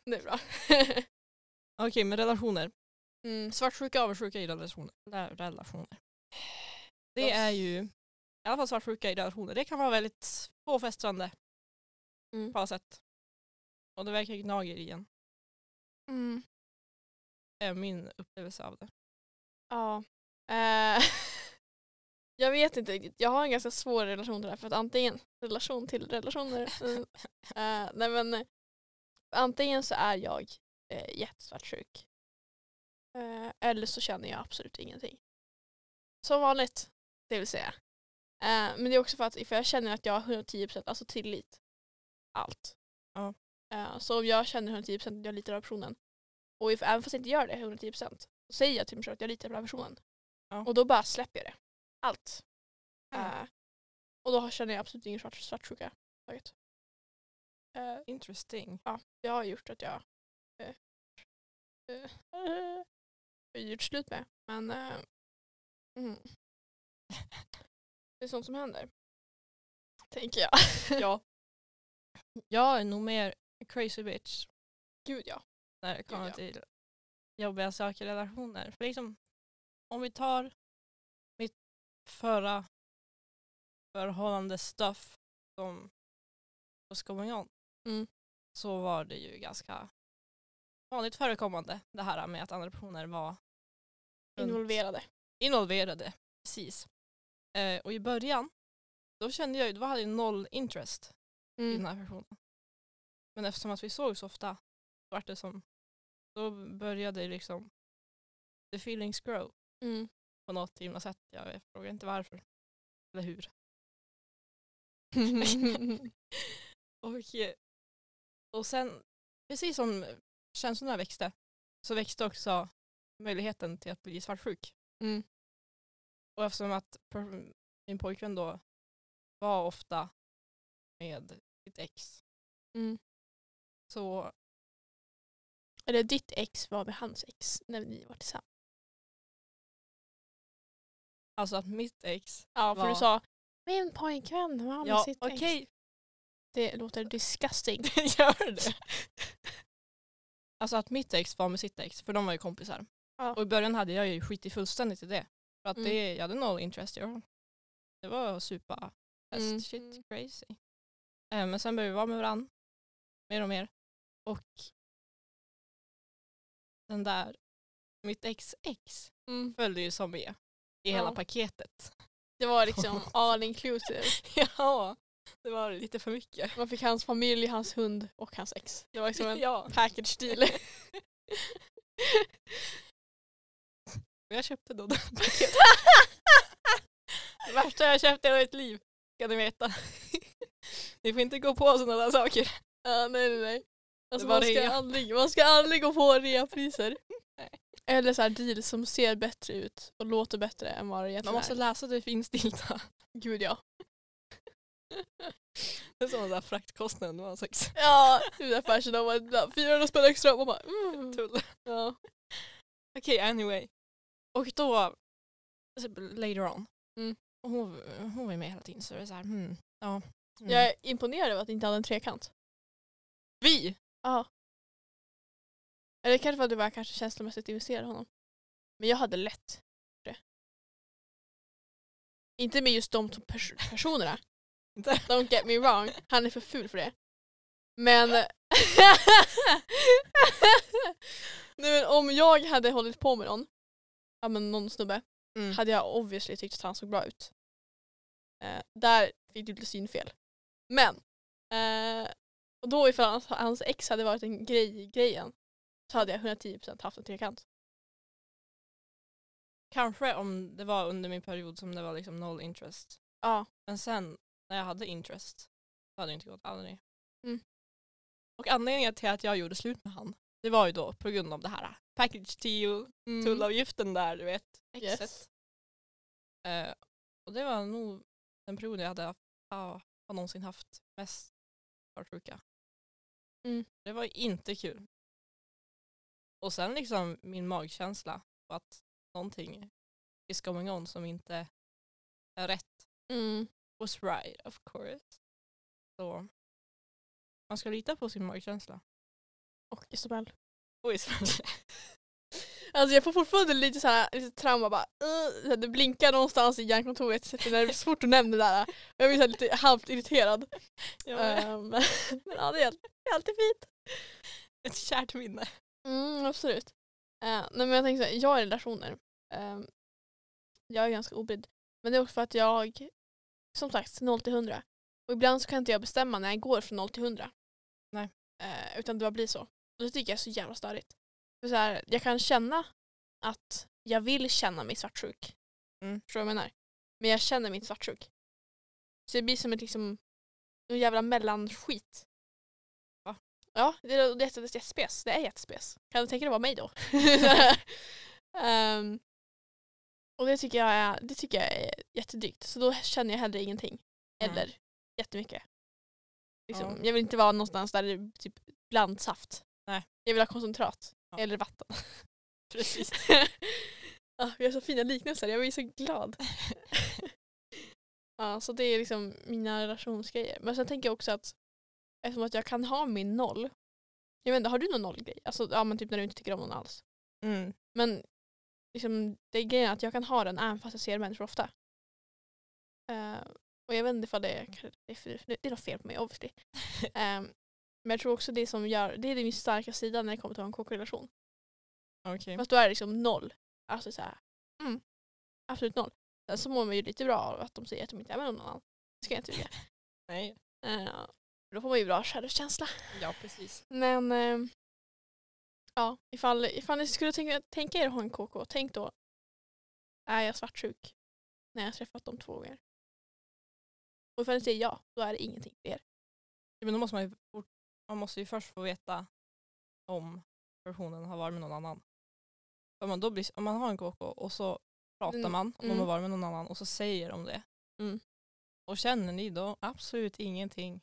Det är bra. Okej, men relationer. mm. Svartsjuka och avundsjuka i relationer. Rela- relationer. Det Yes. är ju, i alla fall svartsjuka i relationer, det kan vara väldigt påfrestande Mm. på alla sätt. Och det verkar gnager i en. Mm. är min upplevelse av det. Ja. Eh, jag vet inte riktigt. Jag har en ganska svår relation till det här. För att antingen, relation till relationer. eh, nej men, eh, antingen så är jag eh, jättesvartsjuk. Eh, eller så känner jag absolut ingenting. Som vanligt, det vill säga. Eh, men det är också för att för jag känner att jag har 110% alltså tillit. Allt. Ja. Eh, så om jag känner 110% att jag litar på personen och if, även fast jag inte gör det 110% så säger jag till mig själv att jag litar på den här personen. Ja. Och då bara släpper jag det. Allt. Mm. Eh, och då känner jag absolut ingen svart, svartsjuka. Eh, Interesting. ja, det har gjort att jag eh, gjort slut med. Men eh, mm. det är sånt som händer. Tänker jag. Ja. Jag är nog mer crazy bitch Gud ja. när det kommer ja. till jobbiga saker i relationer. För liksom, om vi tar mitt förra förhållande stuff som going on Mm. så var det ju ganska vanligt förekommande det här med att andra personer var Involverade. involverade. Precis. Eh, och i början då kände jag ju, då hade jag noll interest i den Mm. här personen. Men eftersom att vi såg så ofta, så vart det som, då började liksom the feelings grow Mm. på något himla sätt. Jag frågar inte varför. Eller hur. och, eh, och sen, precis som känslorna växte, så växte också möjligheten till att bli svartsjuk. mm. Och eftersom att min pojkvän då var ofta med sitt ex Mm. så Eller ditt ex var med hans ex när ni var tillsammans. Alltså att mitt ex... Ja, för Var- du sa min pojkvän var med Ja, sitt okej. ex. Det låter disgusting. Det gör det. Alltså att mitt ex var med sitt ex, för de var ju kompisar. Ja. Och i början hade jag ju skitit fullständigt i det. För att Mm. det, jag hade noll interest. Jag, det var supa, fest, Mm. shit, crazy. Eh, men sen började vi vara med varandra mer och mer. Och den där, mitt ex ex Mm. följde ju som med i Ja. hela paketet. Det var liksom all inclusive. ja, det var lite för mycket. Man fick hans familj, hans hund och hans ex. Det var liksom en ja. package deal. Men jag köpte då det paketet. det värsta jag köpt i hela mitt liv, ska ni veta. ni får inte gå på sådana där saker. Ja, nej, nej, nej. Alltså, man, ska rea. aldrig, man ska aldrig gå på reapriser. Eller så här deals som ser bättre ut och låter bättre än vad det Man egentligen måste är. läsa det finstilta. Gud ja. Det är som där fraktkostnaden. Det var en slags Ja, är fashion av att 400 spänn extra. Man bara, mm. tull. ja. Okej, anyway. Och då, later on, Mm. hon, hon var med hela tiden så det är så här, hmm, ja. Mm. Jag är imponerad över att det inte hade en trekant. Vi! Ja. Eller kanske att du bara kanske känslomässigt investerade honom. Men jag hade lätt det. Inte med just de pers- personerna. Inte? Don't get me wrong, han är för ful för det. Men... Nej, men om jag hade hållit på med någon, ja men någon snubbe, Mm. hade jag obviously tyckt att han såg bra ut. Eh, där fick du lite synfel. Men, eh, och då ifall hans, hans ex hade varit en grej i grejen så hade jag 110% haft en trekant. Kanske om det var under min period som det var liksom noll interest. Ja. Men sen när jag hade interest så hade det inte gått aldrig. Mm. Och anledningen till att jag gjorde slut med han det var ju då på grund av det här package deal, tullavgiften där du vet, exet. Yes. Eh, och det var nog den perioden jag hade ja, har någonsin haft mest svartsjuka. Mm. Det var inte kul. Och sen liksom min magkänsla på att någonting is going on som inte är rätt Mm. Was right of course. Så man ska lita på sin magkänsla. Och Isabel. Och Isabel. Alltså jag får fortfarande lite så här, lite trauma bara. Uh, det blinkar någonstans i hjärnkontoret så det är svårt att nämna det där. Jag blir så lite halvt irriterad. Ehm, men ja, det är, det är alltid fint. Ett kärt minne. Mm, absolut. Uh, nej, men jag tänker så här, jag är relationer. Ehm, jag är ganska obrydd. Men det är också för att jag, som sagt, 0 till 100. Och ibland så kan inte jag bestämma när jag går från 0 till 100. Nej. Eh, utan det bara blir så. Och det tycker jag är så jävla störigt. För så här, jag kan känna att jag vill känna mig svartsjuk. Mm. Förstår du vad jag menar? Men jag känner mig inte svartsjuk. Så det blir som ett liksom, en jävla mellanskit. Va? Ja, det är, det är jättespes. Det är jättespes. Kan du tänka dig att vara mig då? Ehm, och det tycker, jag är, det tycker jag är jättedrygt. Så då känner jag hellre ingenting. Mm. Eller jättemycket. Liksom, Ja. Jag vill inte vara någonstans där det är typ blandsaft. Nej. Jag vill ha koncentrat. Ja. Eller vatten. Precis. ja, vi har så fina liknelser, jag blir så glad. ja, så det är liksom mina relationsgrejer. Men sen tänker jag också att eftersom att jag kan ha min noll. Jag vet inte, har du någon nollgrej? Alltså ja, men typ när du inte tycker om någon alls. Mm. Men liksom, det är grejen att jag kan ha den även fast jag ser människor ofta. Eh, och jag vet inte ifall det är, det är, för- det är något fel på mig obviously. Ehm, men jag tror också det som gör, det är min starka sida när det kommer till att ha en KK-relation. Okej. Fast då är det liksom noll. Alltså så här, mm, absolut noll. Sen så mår man ju lite bra av att de säger att de inte är med någon annan. Det ska jag inte tycka. Nej. Eh, då får man ju bra självkänsla. Ja, precis. Men eh, ja, ifall, ifall ni skulle tänka, tänka er att ha en KK, tänk då, är jag svartsjuk när jag träffat dem två gånger? Och ifall ni säger ja, då är det ingenting för er. Ja, men då måste man, ju, man måste ju först få veta om personen har varit med någon annan. Om man, då blir, om man har en KK och så pratar Mm, man om de mm. har varit med någon annan och så säger de det. Mm. Och känner ni då absolut ingenting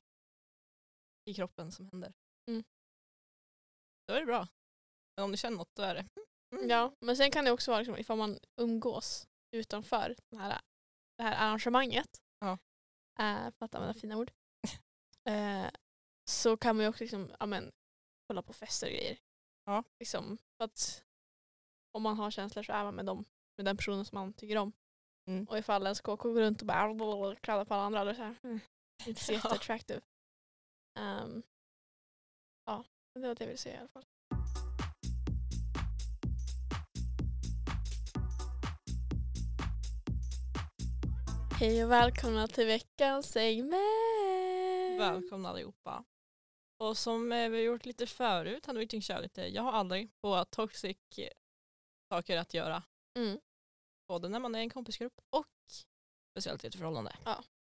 i kroppen som händer. Mm. Då är det bra. Om du känner något då är det mm. Ja, men sen kan det också vara liksom, ifall man umgås utanför den här, det här arrangemanget, Ja. eh, för att använda fina ord, eh, så kan man ju också liksom, ja, men, kolla på fester och grejer. Ja. Liksom, för att om man har känslor så är man med, dem, med den personen som man tycker om. Mm. Och ifall ens KK går runt och bara kladdar på alla andra, då är det så här, mm, inte så Ja. jätteattractive. Um, ja, det var det jag ville säga i alla fall. Hej och välkomna till veckans segment! Välkomna allihopa. Och som eh, vi har gjort lite förut hade vi tänkt köra lite, jag har aldrig på toxic saker att göra. Mm. Både när man är i en kompisgrupp och speciellt i ett förhållande.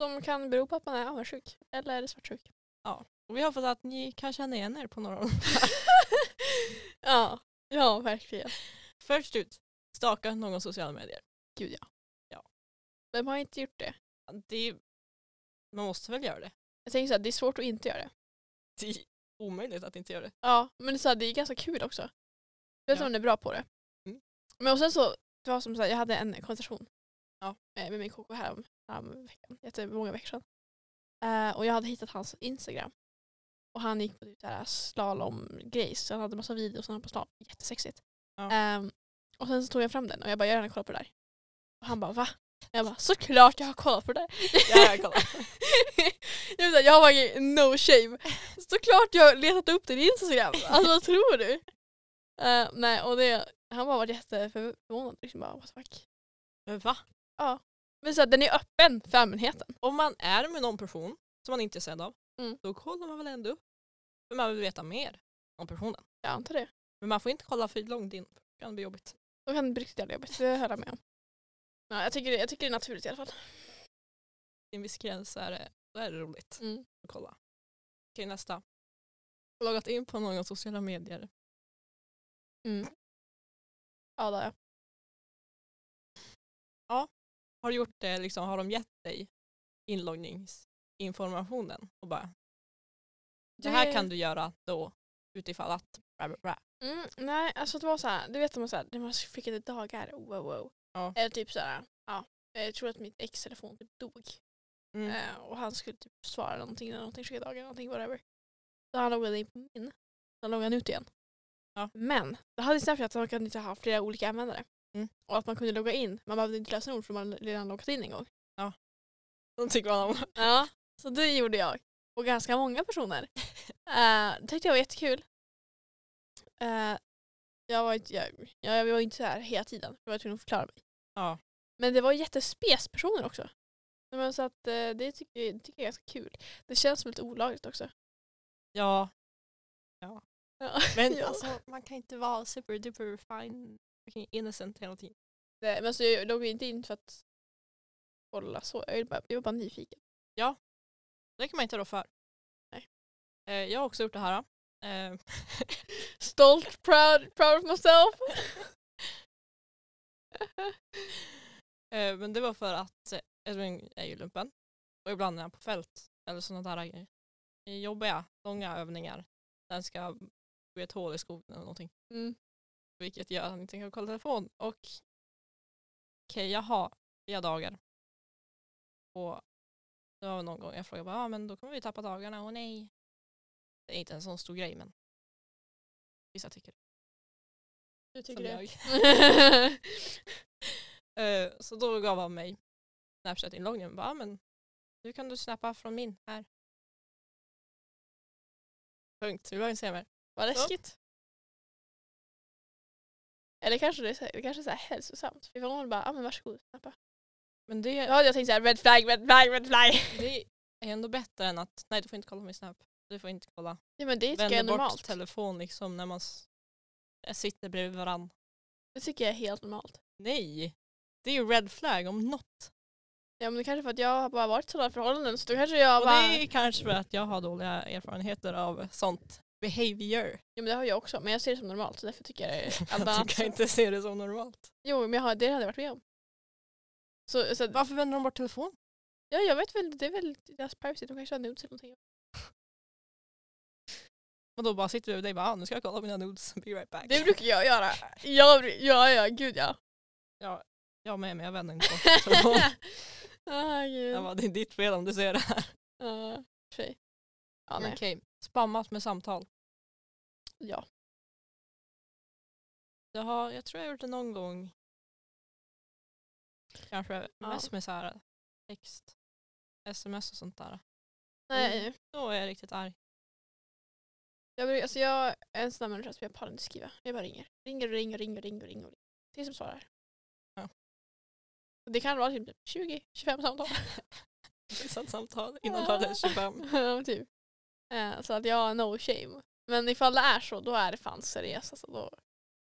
Som kan bero på att man är avundsjuk eller svartsjuk. Och vi hoppas att ni kan känna igen er på några av ja, ja verkligen. Först ut, staka någon sociala medier. Gud ja. Ja. Vem har inte gjort det? Det är, man måste väl göra det. Jag tänker så här, det är svårt att inte göra det. Det är omöjligt att inte göra det. Ja, men så här, det är ganska kul också. Vet Ja. om man är bra på det. Mm. Men och sen så, det var som så här, jag hade en konversation Ja. eh, med min KK här om, om veckan, jättemånga veckor sedan. Eh, och jag hade hittat hans Instagram. Och han gick på typ så här slalom-grejs, så han hade massa videos han på slalom. Jättesexigt. Ja. Ehm, och sen så tog jag fram den och jag bara, jag har redan kollat på det där. Och han bara, va? Jag bara, såklart jag har kollat på det. Ja, jag vet, inte, jag har bara no shame. Såklart jag har letat upp din Instagram. Alltså vad tror du? Eh, nej, och det, han bara var jätteförvånad. Liksom bara, what the fuck. Men va? Men så här, den är öppen för allmänheten. Om man är med någon person som man inte är sedd av, Mm. då kollar man väl ändå upp. För man vill veta mer om personen. Jag antar det. Men man får inte kolla för långt in. Det kan bli jobbigt. Då kan det bli riktigt jävla jobbigt. Det höll jag med om. Ja, jag, tycker, jag tycker det är naturligt i alla fall. Till en viss gräns är det, då är det roligt Mm. att kolla. Okej, nästa. Loggat in på någon sociala medier. Mm. Ja, det har jag. Har du gjort det, liksom, har de gett dig inloggningsinformationen? Och bara, det här kan du göra då utifall att bla bla. Mm, nej, alltså det var så här, du vet när man, så här, när man fick ett dagar, wow wow. Ja. Eller typ så här, ja, jag tror att mitt ex telefon typ dog. Mm. Eh, och han skulle typ svara någonting eller någonting, skicka dagar, någonting, whatever. Så han loggade in på min. Så loggade han ut igen. Ja. Men det hade Snapchat att man kunde inte ha flera olika användare. Mm. Och att man kunde logga in. Man behövde inte lösa ord för man hade redan loggat in en gång. De tycker man om. Ja, så det gjorde jag. Och ganska många personer. Uh, det tyckte jag var jättekul. Eh, jag, var, inte- jag, jag var inte så här hela tiden. Jag var tvungen att förklara mig. Ja. Men det var jättespes personer också. Men så att, eh, det tycker, det tycker jag är ganska kul. Det känns som lite olagligt också. Ja. ja. Ja. Men Ja. alltså man kan inte vara super duper fine innocent hela tiden. Det, men så jag låg inte in för att kolla så. Jag, vill bara, jag var bara nyfiken. Det kan man inte rå för. Nej. Eh, jag har också gjort det här. Eh, Stolt, proud, proud of myself. eh, men det var för att eh, Edvin är ju lumpen. Och ibland är han på fält eller sådana där Jobbiga, långa övningar. Den ska gå i ett hål i skogen eller någonting. Mm. Vilket gör att han inte kan kolla telefon. Och okej, jag har flera dagar. Och det var någon gång jag frågade bara, ah, men då kommer vi tappa dagarna. Och nej. Det är inte en sån stor grej men vissa tycker Du som tycker det? jag. Eh, så då gav han mig Snapchat-inloggningen. Bara, men nu kan du snappa från min här. Punkt. Vi behöver inte säga mer. Vad läskigt. Eller kanske det är så, det kanske är så här hälsosamt. För någon bara, ah, men varsågod, snappa. Men det, Då hade jag tänkt så här, red flag, red flag, red flag. det är ändå bättre än att, nej du får inte kolla min Snap. Du får inte kolla. Ja men det tycker jag är Vänder bort normalt. telefon liksom när man s- sitter bredvid varann. Det tycker jag är helt normalt. Nej! Det är ju red flag om något. Ja men det kanske är för att jag har bara varit i sådana förhållanden så då kanske jag Och bara... det är kanske för att jag har dåliga erfarenheter av sånt behavior. Ja men det har jag också men jag ser det som normalt så därför tycker jag det är allt Jag annat. kan inte se det som normalt. Jo men jag har, det hade jag varit med om. Så, så Varför vänder de bort telefon? ja, jag vet väl, det är väl deras privacy, de kanske har nudes eller någonting. Och då bara sitter du och dig bara, ah, nu ska jag kolla mina nudes, be right back. Det brukar jag göra. Jag, ja ja gud ja. Ja, jag med men jag vänder inte bort. Ah, gud. Jag bara, det är ditt fel om du ser det här. Tjej. Ja. Okej, spammat med samtal. Ja. Jag, har, jag tror jag har gjort det någon gång. Kanske Ja. mest med så här text, sms och sånt där. Nej. Då är jag riktigt arg. Jag, alltså jag är en sån där människa som jag pallar inte skriva. Jag bara ringer. Ringer och ringer och ringer och ringer. och ringer. och är som svarar. Ja. Och Det kan vara typ 20-25 samtal. Samtal innan hade 25. ja, typ. Eh, så att jag har no shame. Men ifall det är så, då är det fan seriöst. Alltså, då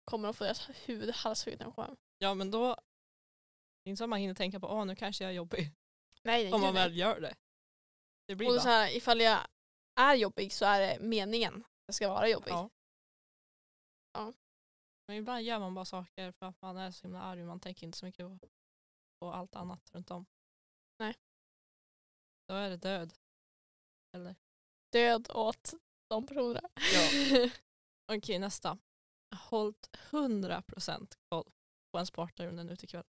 kommer de få deras huvud halshugget när de kommer hem. Ja men då, det är inte så att man hinner tänka på åh nu kanske jag är jobbig. Nej, nej, Om man väl gör det. Det blir Och så här, ifall jag är jobbig så är det meningen att ska vara jobbig. Ja. Ja. Men ibland gör man bara saker för att man är så himla arg man tänker inte så mycket på, på allt annat runt om. Nej. Då är det död. Eller? Död åt de personerna. Ja. Okej nästa. Hållt 100% koll på en sportare under en utekväll.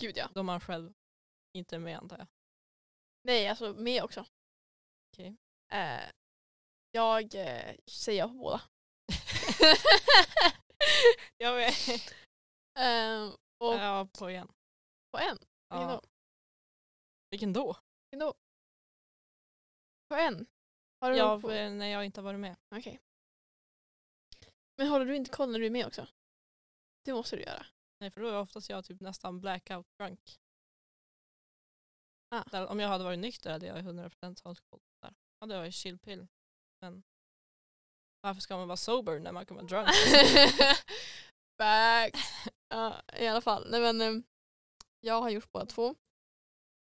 Gud ja. Då man själv inte är med antar jag. Nej, alltså mig också. Okej. Eh, jag eh, säger ja på båda. Jag vet. Eh, och Ja, på en. på en. Vilken Ja. då? Vilken då? Vilken då? På en? Har du Ja, på? för när jag inte har varit med. Okej. Men håller du inte koll när du är med också? Det måste du göra. Nej, för då är oftast jag typ nästan blackout drunk. Ah. Där, om jag hade varit nykter hade jag 100% hållit koll. Där hade jag varit chillpill. Men varför ska man vara sober när man kan vara drunk? Back. Ja, I alla fall. Nej, men, eh, jag har gjort båda två.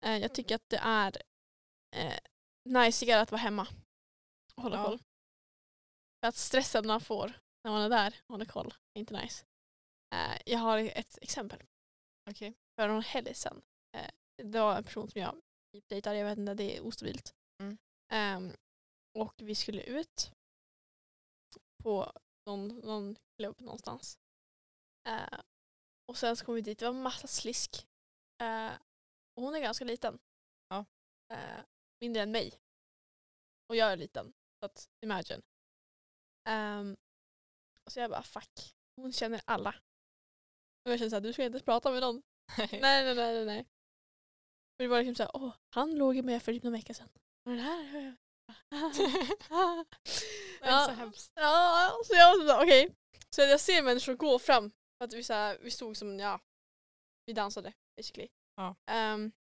Eh, jag tycker att det är eh, najsigare att vara hemma och hålla Ja. koll. För att stressen man får när man är där och håller koll är inte nice. Eh, jag har ett exempel. Okej. För någon helg sedan. Eh, det var en person som jag dejtade, jag vet inte, det är ostabilt. Mm. Ehm, och vi skulle ut på någon, någon klubb någonstans. Eh, och sen så kom vi dit, det var massa slisk. Eh, Och hon är ganska liten. Ja. Eh, mindre än mig. Och jag är liten. Så att imagine. Um, så jag bara fuck. Hon känner alla. Och jag känner såhär, du ska inte ens prata med någon. nej, nej, nej, nej, nej. För det var liksom såhär, åh, han låg med för typ någon vecka sedan. Och det här Det är så hemskt. Ja, så jag var såhär, okej. Så jag ser människor gå fram. För att vi, så här, vi stod som, ja, vi dansade basically. Ja. Ehm,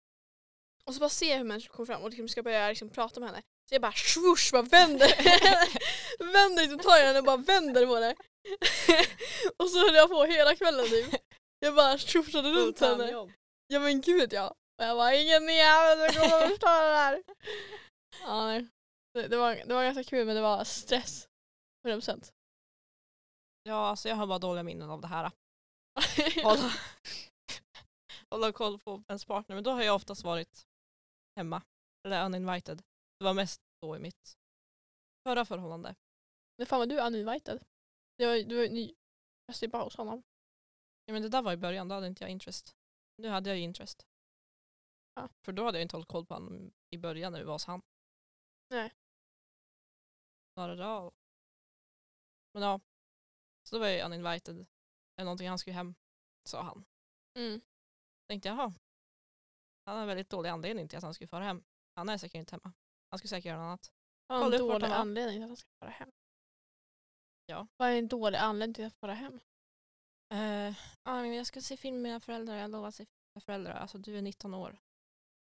och så bara ser jag hur människor kommer fram och liksom ska börja liksom prata med henne. Så jag bara swoosh, bara vänder. vänder liksom, tar jag henne och bara vänder på henne. och så höll jag på hela kvällen typ. Jag bara swooshade runt henne. Fulltime-jobb. Ja men gud ja. Och jag bara ingen jävel kommer att förstöra det här. Ja, nej. Det, det, var, det var ganska kul men det var stress. 100%. Ja, alltså jag har bara dåliga minnen av det här. Hålla, hålla koll på ens partner. Men då har jag oftast varit hemma. Eller uninvited. Det var mest då i mitt förra förhållande. Men fan vad du uninvited. Du var, du var ny. Jag bara hos honom. Ja, men det där var i början, då hade inte jag interest. Nu hade jag ju interest. Ja. För då hade jag inte hållit koll på honom i början när vi var hos han. Nej. Snarare då. Men ja. Så då var jag uninvited. Eller någonting, han skulle hem, sa han. Mm. Tänkte jaha. Han har en väldigt dålig anledning till att han skulle fara hem. Han är säkert inte hemma. Han skulle säkert göra något annat. Har en dålig han anledning till att han ska fara hem. Ja. Vad är en dålig anledning till att fara hem? Men jag ska se film med mina föräldrar. Jag lovar att se film med mina föräldrar. Alltså du är 19 år.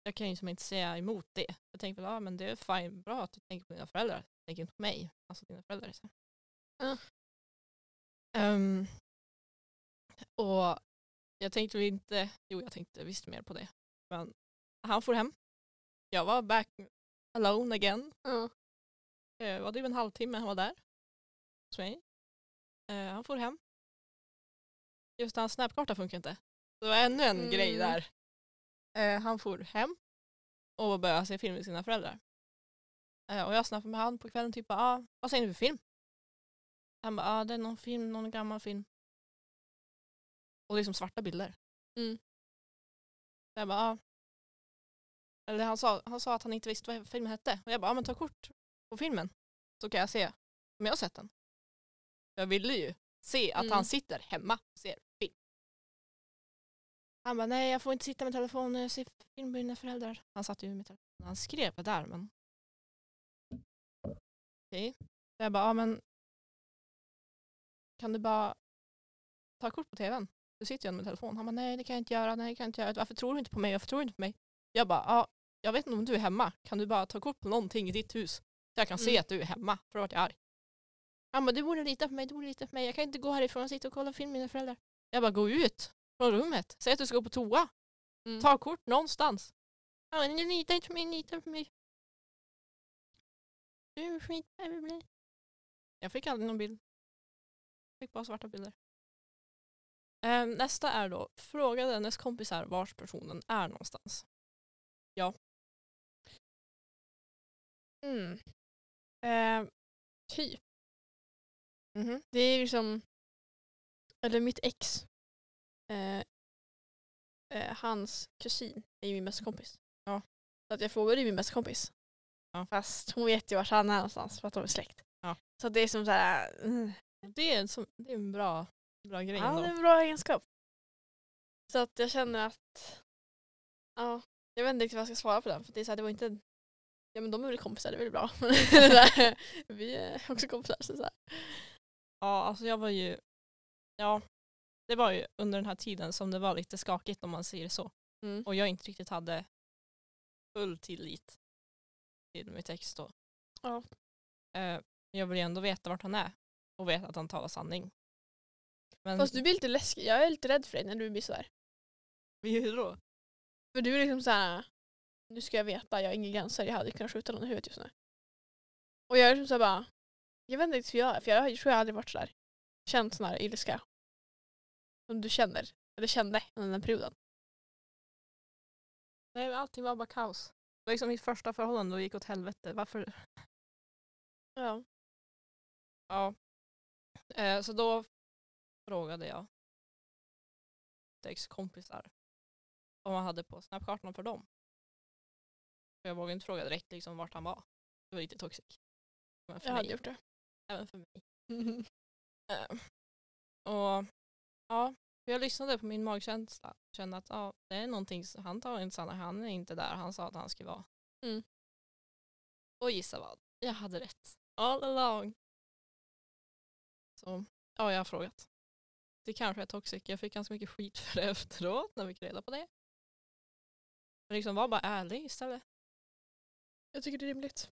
Jag kan ju som inte säga emot det. Jag tänker väl, ja men det är fine, bra att du tänker på dina föräldrar. Tänker inte på mig. Alltså dina föräldrar. Så. Ja. Ehm, och jag tänkte väl inte, jo jag tänkte visst mer på det. Men han får hem. Jag var back alone again. Ja. Det var typ en halvtimme han var där. Hos mig. Eh, han får hem. Just hans snapkarta funkar inte. Det var ännu en Mm. grej där. Eh, han får hem och började se film med sina föräldrar. Eh, och jag snappade med han på kvällen typ ah, vad säger ni för film? Han bara, ah, det är någon film, någon gammal film. Och liksom svarta bilder. Mm. Jag bara, ah. Eller han sa, han sa att han inte visste vad filmen hette. Och jag bara, ah, men ta kort på filmen. Så kan jag se om jag har sett den. Jag ville ju se att Mm. han sitter hemma och ser. Han bara, nej jag får inte sitta med telefonen, jag ser film med mina föräldrar. Han satt ju med telefonen, han skrev det där men. Okej. Så jag bara, ja men. Kan du bara ta kort på tvn? Du sitter ju med telefon. Han bara, nej det kan jag inte göra, nej det kan jag inte göra. Varför tror du inte på mig? Varför tror du inte på mig? Jag bara, ja, jag vet inte om du är hemma. Kan du bara ta kort på någonting i ditt hus? Så jag kan se Mm. att du är hemma. För då vart jag arg. Han bara, du borde lita på mig, du borde lita på mig. Jag kan inte gå härifrån och sitta och kolla film med mina föräldrar. Jag bara, gå ut från rummet. Säg att du ska gå på toa. Mm. Ta kort någonstans. Bara, ni litar inte på mig, litar på mig. Du är skit. Jag fick aldrig någon bild. Jag fick bara svarta bilder. Ehm, nästa är då, fråga dennes kompisar vars personen är någonstans. Mm. Eh, typ. Mhm. Det är liksom, eller mitt ex, eh, eh, hans kusin är ju min bästa kompis. Ja. Så att jag frågade ju min bästa kompis. Ja. Fast hon vet ju vart han är någonstans för att de är släkt. Ja. Så det är som så här, mm. Det, är en, som- det är en bra, bra grej ja, det är ändå. en bra egenskap. Så att jag känner att, ja, jag vet inte riktigt vad jag ska svara på den. För det är så här, det var inte, ja men de är väl kompisar, det är väl bra. Vi är också kompisar. Så så här. Ja, alltså jag var ju, ja, det var ju under den här tiden som det var lite skakigt om man säger så. Mm. Och jag inte riktigt hade full tillit till mitt ex då. Ja. Eh, jag vill ju ändå veta vart han är och veta att han talar sanning. Men Fast du blir lite läskig, jag är lite rädd för dig när du blir sådär. hur då? För du är liksom såhär, nu ska jag veta, jag har inga gränser, jag hade kunnat skjuta någon i huvudet just nu. Och jag är liksom såhär bara, jag vet inte riktigt hur jag är, för jag tror jag aldrig varit sådär, känt sån här ilska. Som du känner, eller kände under den perioden. Nej, men allting var bara kaos. Det var liksom mitt första förhållande och gick åt helvete. Varför? Ja. Ja. Eh, så då frågade jag ex kompisar vad man hade på snapkartan för dem. För jag vågade inte fråga direkt liksom vart han var. Det var lite toxic. Men för Jag hade mig. gjort det. Även för mig. Eh, och ja, för jag lyssnade på min magkänsla. Kände att ja, det är någonting, han tar inte Sanna, han är inte där han sa att han skulle vara. Mm. Och gissa vad? Jag hade rätt. All along. Så ja, jag har frågat. Det kanske är toxic. Jag fick ganska mycket skit för det efteråt när vi fick reda på det. Men liksom var bara ärlig istället. Jag tycker det är rimligt.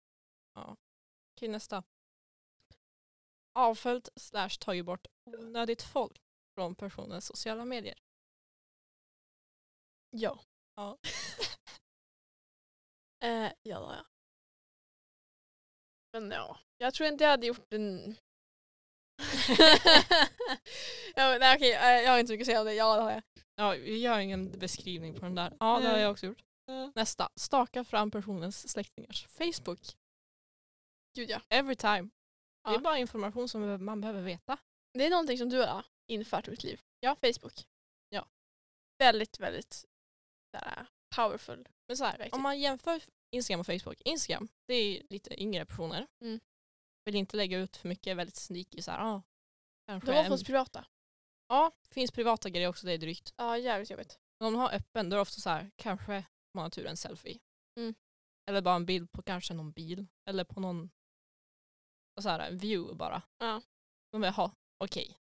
Okej, nästa. Avföljt slash tagit bort onödigt folk från personens sociala medier. Ja. Ja. eh, ja, har jag. Men ja, jag tror inte jag hade gjort en... ja, nej, okej, eh, jag har inte så mycket att säga om det. Ja, det har jag. Ja, vi gör ingen beskrivning på den där. Ja, det har jag också gjort. Nästa. Staka fram personens släktingars Facebook. Gud ja. Every time. Det är Ja. bara information som man behöver veta. Det är någonting som du har infört i ditt liv. Ja. Facebook. Ja. Väldigt, väldigt såhär, powerful. Men så här, om man jämför Instagram och Facebook. Instagram, det är lite yngre personer. Mm. Vill inte lägga ut för mycket, väldigt sneaky. Så här, ah, kanske De var för oss privata. Ja, finns privata grejer också, det är drygt. Ja, jävligt jobbigt. När de har öppen, då är det ofta så här, kanske om man har tur en selfie. Mm. Eller bara en bild på kanske någon bil. Eller på någon så här, en view bara. Ja. De vill ha, okej.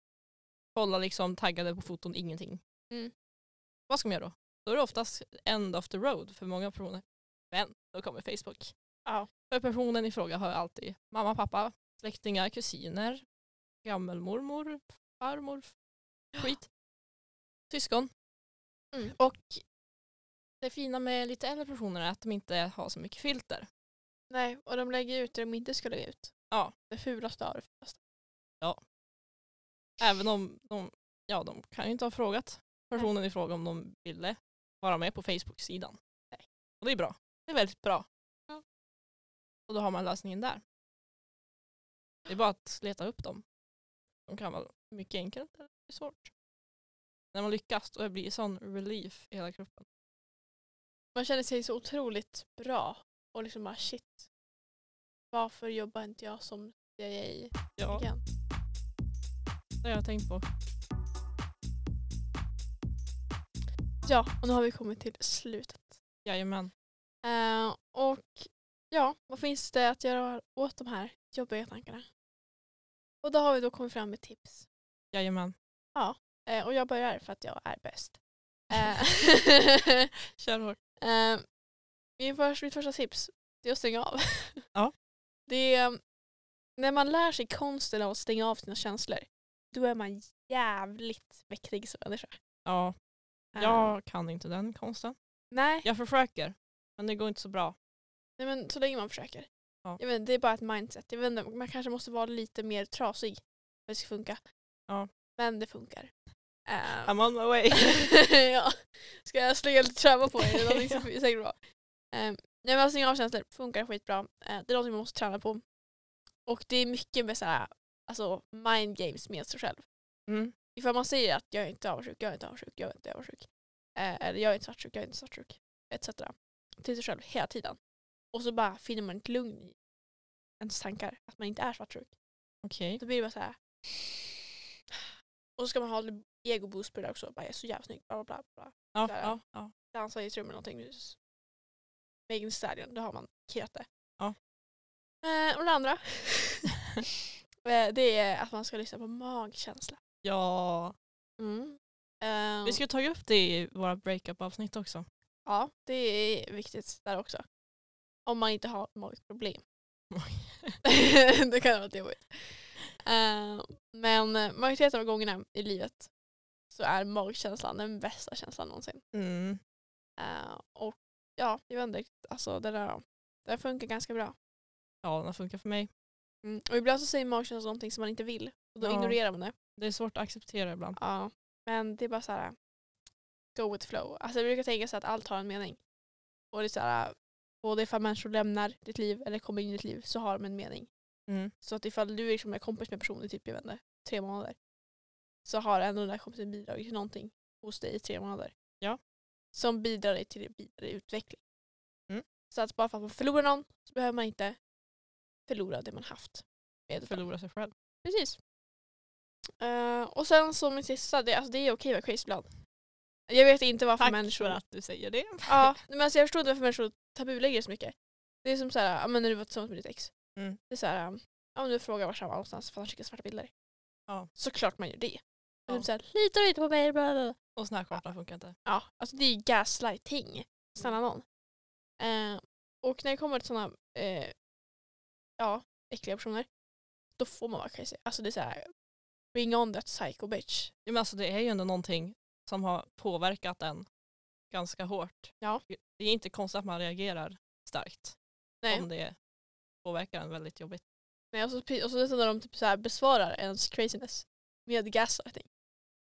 Kolla liksom taggade på foton, ingenting. Mm. Vad ska man göra då? Då är det oftast end of the road för många personer. Men då kommer Facebook. Ja. För personen i fråga har alltid mamma, pappa, släktingar, kusiner, gammelmormor, farmor, skit. Syskon. Mm. Och det fina med lite äldre personer är att de inte har så mycket filter. Nej, och de lägger ut det de inte ska lägga ut. Ja. Det fulaste av det fulaste. Även om de, ja, de kan ju inte ha frågat personen i fråga om de ville vara med på Facebook-sidan. Och det är bra. Det är väldigt bra. Ja. Och då har man lösningen där. Det är bara att leta upp dem. De kan vara mycket enkelt eller svårt. När man lyckas då blir det sån relief i hela kroppen. Man känner sig så otroligt bra. Och liksom bara shit. Varför jobbar inte jag som CIA Ja, igen? Det har jag tänkt på. Ja, och nu har vi kommit till slutet. Jajamän. Eh, och ja, vad finns det att göra åt de här jobbiga tankarna? Och då har vi då kommit fram med tips. Jajamän. Eh, och jag börjar för att jag är bäst. Eh, Kör hårt. Eh, min första, mitt första tips det är att stänga av. Ja. Det är, när man lär sig konsten av att stänga av sina känslor, då är man jävligt mäktig som människa. Ja, jag kan inte den konsten. nej, Jag försöker, men det går inte så bra. nej, men så länge man försöker. Ja. Jag vet, det är bara ett mindset. Jag vet, inte, man kanske måste vara lite mer trasig för att det ska funka. Ja. Men det funkar. Eh, I'm on my way. ja. Ska jag slänga lite träna på er? Det är säkert bra. Um, nej men av känslor funkar skitbra. Uh, det är någonting man måste träna på. Och det är mycket med såhär, alltså mind games med sig själv. Mm. Ifall man säger att jag är inte avundsjuk, jag är inte avundsjuk, jag är inte avundsjuk. Eh, eller jag är inte svartsjuk, jag är inte svartsjuk. Etc. Till sig själv hela tiden. Och så bara finner man ett lugn i ens tankar. Att man inte är svartsjuk. Okej. Då blir det bara så här. Och så ska man ha ego-boost på det också. Bara, jag är så jävla snygg. Bla, bla, bla. Ja, Där. ja, ja. Dansa i ett rum eller någonting. Megan Stallion, då har man killat det. Ja. Eh, och det andra. eh, det är att man ska lyssna på magkänsla. ja. Mm. Eh, Vi ska ta upp det i våra breakup-avsnitt också. Ja, det är viktigt där också. Om man inte har magproblem. det kan vara jobbigt. Uh, men eh, majoriteten av gångerna i livet så är magkänslan den bästa känslan någonsin. Mm. Eh, och ja, jag vet inte riktigt. Alltså det där, det funkar ganska bra. Ja, den funkar för mig. Mm. Och ibland så säger magkänslan någonting som man inte vill. Och då Ja. ignorerar man det. Det är svårt att acceptera ibland. Ja. Men det är bara så här. Go with flow. Alltså jag brukar tänka så att allt har en mening. Och det är så här, både ifall människor lämnar ditt liv eller kommer in i ditt liv så har de en mening. Mm. Så att ifall du liksom är kompis med personen i typ, jag vet inte, tre månader så har ändå den där kompisen bidragit till någonting hos dig i tre månader. Ja. som bidrar dig till vidare utveckling. Mm. Så att bara för att man förlorar någon så behöver man inte förlora det man haft. Med. Förlora sig själv. Precis. Eh, och sen som min sista, det, alltså det är okej att vara crazy. Jag vet inte varför Tack människor... för att du säger det. Ja, men alltså jag förstår inte varför människor tabulägger så mycket. Det är som så här, ja, men när du var tillsammans med ditt ex. Mm. Det är så här, ja, om du frågar var han var någonstans för han skickar svarta bilder. Ja. Såklart man gör det. Ja. Ja. Så här, litar du inte på mig? Bla, bla. Och här kartor funkar inte. Ja, alltså det är gaslighting. Snälla någon. Eh, och när det kommer till sådana eh, ja, äckliga personer, då får man vara crazy. Alltså det är så här, bring on that psycho bitch. Ja, men alltså, det är ju ändå någonting som har påverkat en ganska hårt. Ja. Det är inte konstigt att man reagerar starkt Nej. om det påverkar en väldigt jobbigt. Nej, och, så, och så när de typ så här besvarar ens craziness med gaslighting.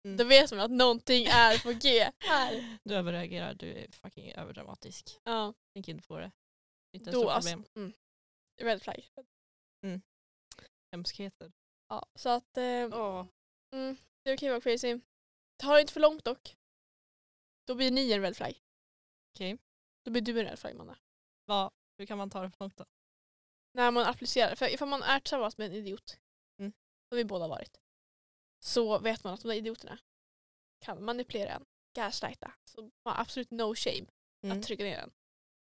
Mm. Då vet man att någonting är på G här. Du överreagerar, du är fucking överdramatisk. Ja, Tänk inte på det. Inte då stort alltså. problem. Mm. Red flag. Hemskheter. Ja, så att eh, Åh. mm, det är okej att vara crazy. Ta det inte för långt dock. Då blir ni en red flag. Okej. Då blir du en red flag Amanda. Vad- Hur kan man ta det för långt då? När man applicerar. För ifall man är tillsammans med en idiot, Mm. som vi båda varit, så vet man att de där idioterna kan manipulera en, gaslighta. Så man har absolut no shame Mm. att trycka ner en.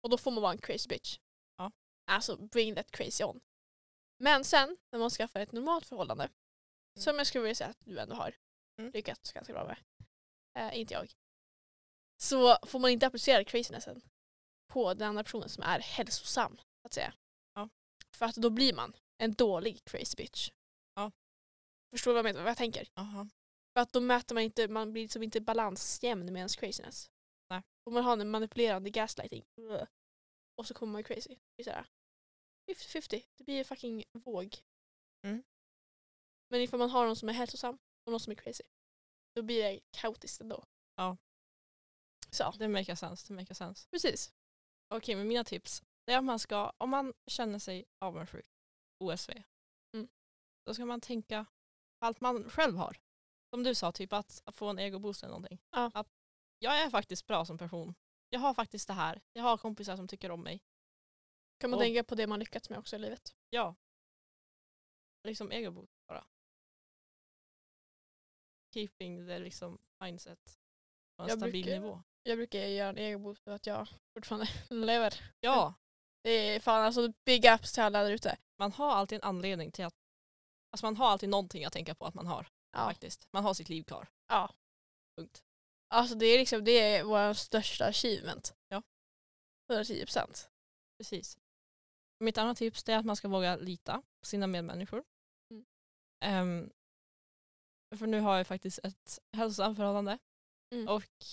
Och då får man vara en crazy bitch. Alltså bring that crazy on. Men sen när man skaffar ett normalt förhållande, som jag skulle vilja säga att du ändå har Mm. lyckats ganska bra med, eh, inte jag, så får man inte applicera crazinessen på den andra personen som är hälsosam, att säga. Ja. För att då blir man en dålig crazy bitch. Ja. Förstår du vad jag, menar, vad jag tänker? Aha. För att då mäter man inte, man blir liksom inte balansjämn med ens craziness. Nej. Om man har en manipulerande gaslighting. Ugh. Och så kommer man crazy. Det är såhär 50-50. Det blir en fucking våg. Mm. Men ifall man har någon som är hälsosam och någon som är crazy. Då blir det kaotiskt ändå. Ja. Så, Det makes sense. Det makes sense. precis. Okej, men mina tips. Det är att man ska, om man känner sig avundsjuk, OSV, Mm. då ska man tänka på allt man själv har. Som du sa, typ att, att få en egoboost eller någonting. Ja. Att jag är faktiskt bra som person. Jag har faktiskt det här. Jag har kompisar som tycker om mig. Kan man Och- tänka på det man lyckats med också i livet. Ja. Liksom egoboost bara. Keeping the liksom mindset på en Jag stabil brukar- nivå. Jag brukar göra en egen boost för att jag fortfarande lever. Ja, Det är fan alltså big ups till alla där ute. man har alltid en anledning till att Alltså man har alltid någonting att tänka på att man har. Ja. Faktiskt. Man har sitt liv kvar. Ja. Punkt. Alltså det är liksom det är vår största achievement. Ja. 110 procent. Precis. Mitt andra tips är att man ska våga lita på sina medmänniskor. Mm. Ehm, för nu har jag faktiskt ett hälsosamt förhållande. Mm. Och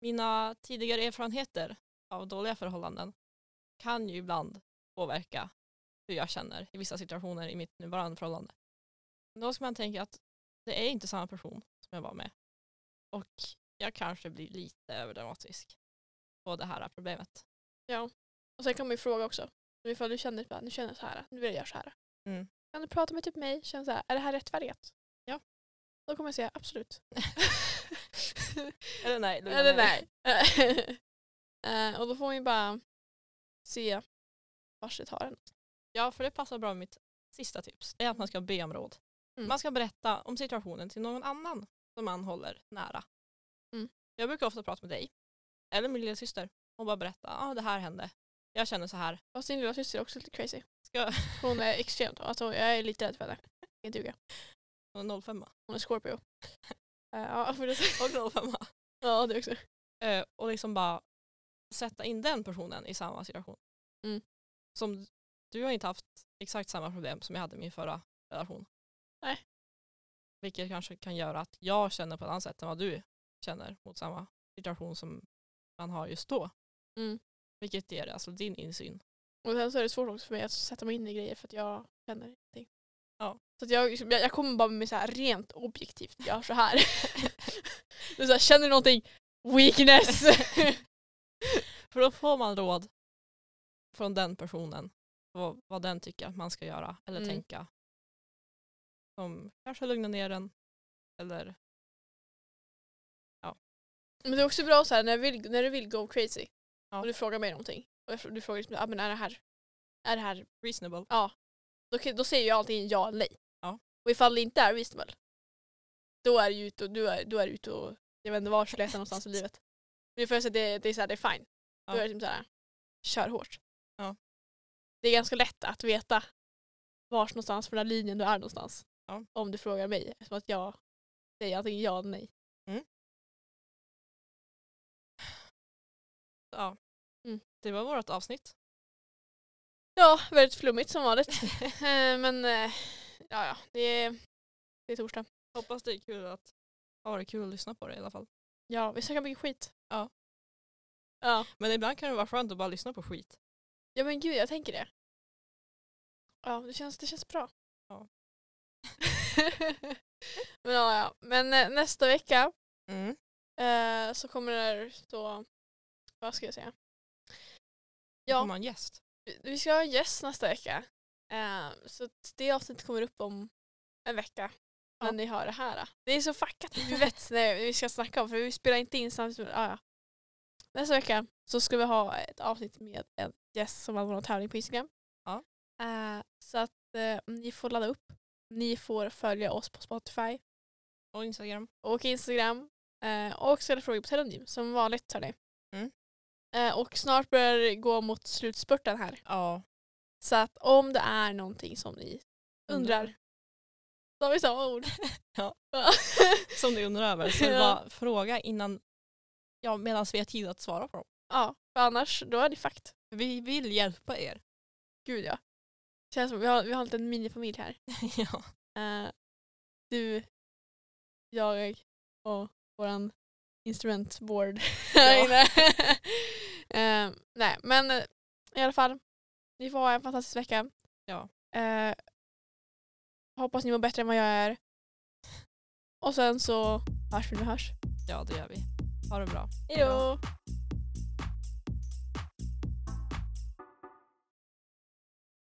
mina tidigare erfarenheter av dåliga förhållanden kan ju ibland påverka hur jag känner i vissa situationer i mitt nuvarande förhållande. Då ska man tänka att det är inte samma person som jag var med. Och jag kanske blir lite överdramatisk på det här problemet. Ja. Och sen kan man ju fråga också. Ifall du känner att nu känner jag så här, nu vill jag göra så här. Mm. Kan du prata med typ mig? Känna så här, är det här rättfärdigt? Ja. Då kommer jag säga absolut. Eller nej. Eller nej. Eh, och då får man ju bara se vart det tar en. Ja, för det passar bra med mitt sista tips. Det är att man ska be om råd. Mm. Man ska berätta om situationen till någon annan som man håller nära. Mm. Jag brukar ofta prata med dig, eller min lilla syster och bara berätta, ah, det här hände. Jag känner så här. Fast din lilla syster är också lite crazy. Ska Hon är extremt, alltså jag är lite rädd för henne. Jag kan ljuga. Hon är 05 Hon är Scorpio. Ja, för det, och 05 ja, det också. Eh, Och liksom bara sätta in den personen i samma situation. Mm. Som du har inte haft exakt samma problem som jag hade i min förra relation. Nej. Vilket kanske kan göra att jag känner på ett annat sätt än vad du känner mot samma situation som man har just då. Mm. Vilket ger alltså din insyn. Och sen så är det svårt också för mig att sätta mig in i grejer för att jag känner ingenting. Ja. Så att jag, jag, kommer bara med så här rent objektivt, gör så här. så här känner du någonting? Weakness! För då får man råd från den personen vad, vad den tycker att man ska göra eller Mm. tänka. Som kanske lugnar ner den eller Men det är också bra så här, när, du vill, när du vill go crazy Ja. och du frågar mig någonting. Och du frågar liksom, ah, men är det här, är det här Reasonable. då, kan- då säger jag alltid ja eller nej. Ja. Och ifall det inte är reasonable, då är du ute och, du är, du är ute och jag vet inte var du letar någonstans i livet. Men det, får jag säga, det, det är så här, det är fine. Ja. Då är det liksom så här, kör hårt. Ja. Det är ganska lätt att veta vars någonstans på den här linjen du är någonstans. Ja. Om du frågar mig. Eftersom att jag säger antingen ja eller nej. Ja. Mm. Det var vårt avsnitt. Ja, väldigt flummigt som vanligt. Eh, Men eh, ja, ja, det är, det är torsdag. Hoppas det är kul att ha varit kul att lyssna på det i alla fall. Ja, vi snackar mycket skit. Ja. Ja. Men ibland kan det vara skönt att bara lyssna på skit. Ja men gud, jag tänker det. Ja, det känns, det känns bra. Ja. men ja. Men eh, nästa vecka Mm. eh, så kommer det så, vad ska jag säga? Ja. En gäst? vi- vi ska ha en gäst nästa vecka. Eh, så det avsnittet kommer upp om en vecka. När Ja. ni hör det här. Det är så fuckat vi vet när vi ska snacka om för vi spelar inte in samtidigt. Ja, ja. Nästa vecka så ska vi ha ett avsnitt med en gäst som har vår tävling på Instagram. Ja. Eh, så att eh, ni får ladda upp. Ni får följa oss på Spotify Och Instagram. och Instagram. Eh, och ställa frågor på Telonym som vanligt hörni. Mm. Eh, och snart börjar det gå mot slutspurten här. Ja. Så att om det är någonting som ni undrar. Då har vi samma ord. Ja. Som du undrar över. Så Ja. bara fråga innan, ja medan vi har tid att svara på dem. ja, för annars då är det fakt. Vi vill hjälpa er. Gud ja. Känns som vi har, vi har en liten minifamilj här. ja. Eh, du, jag och våran instrumentboard här inne. Eh, nej, men eh, i alla fall. Ni får ha en fantastisk vecka. Ja. Eh, hoppas ni mår bättre än vad jag är. Och sen så hörs vi när vi hörs. ja, det gör vi. Ha det bra. Hejdå!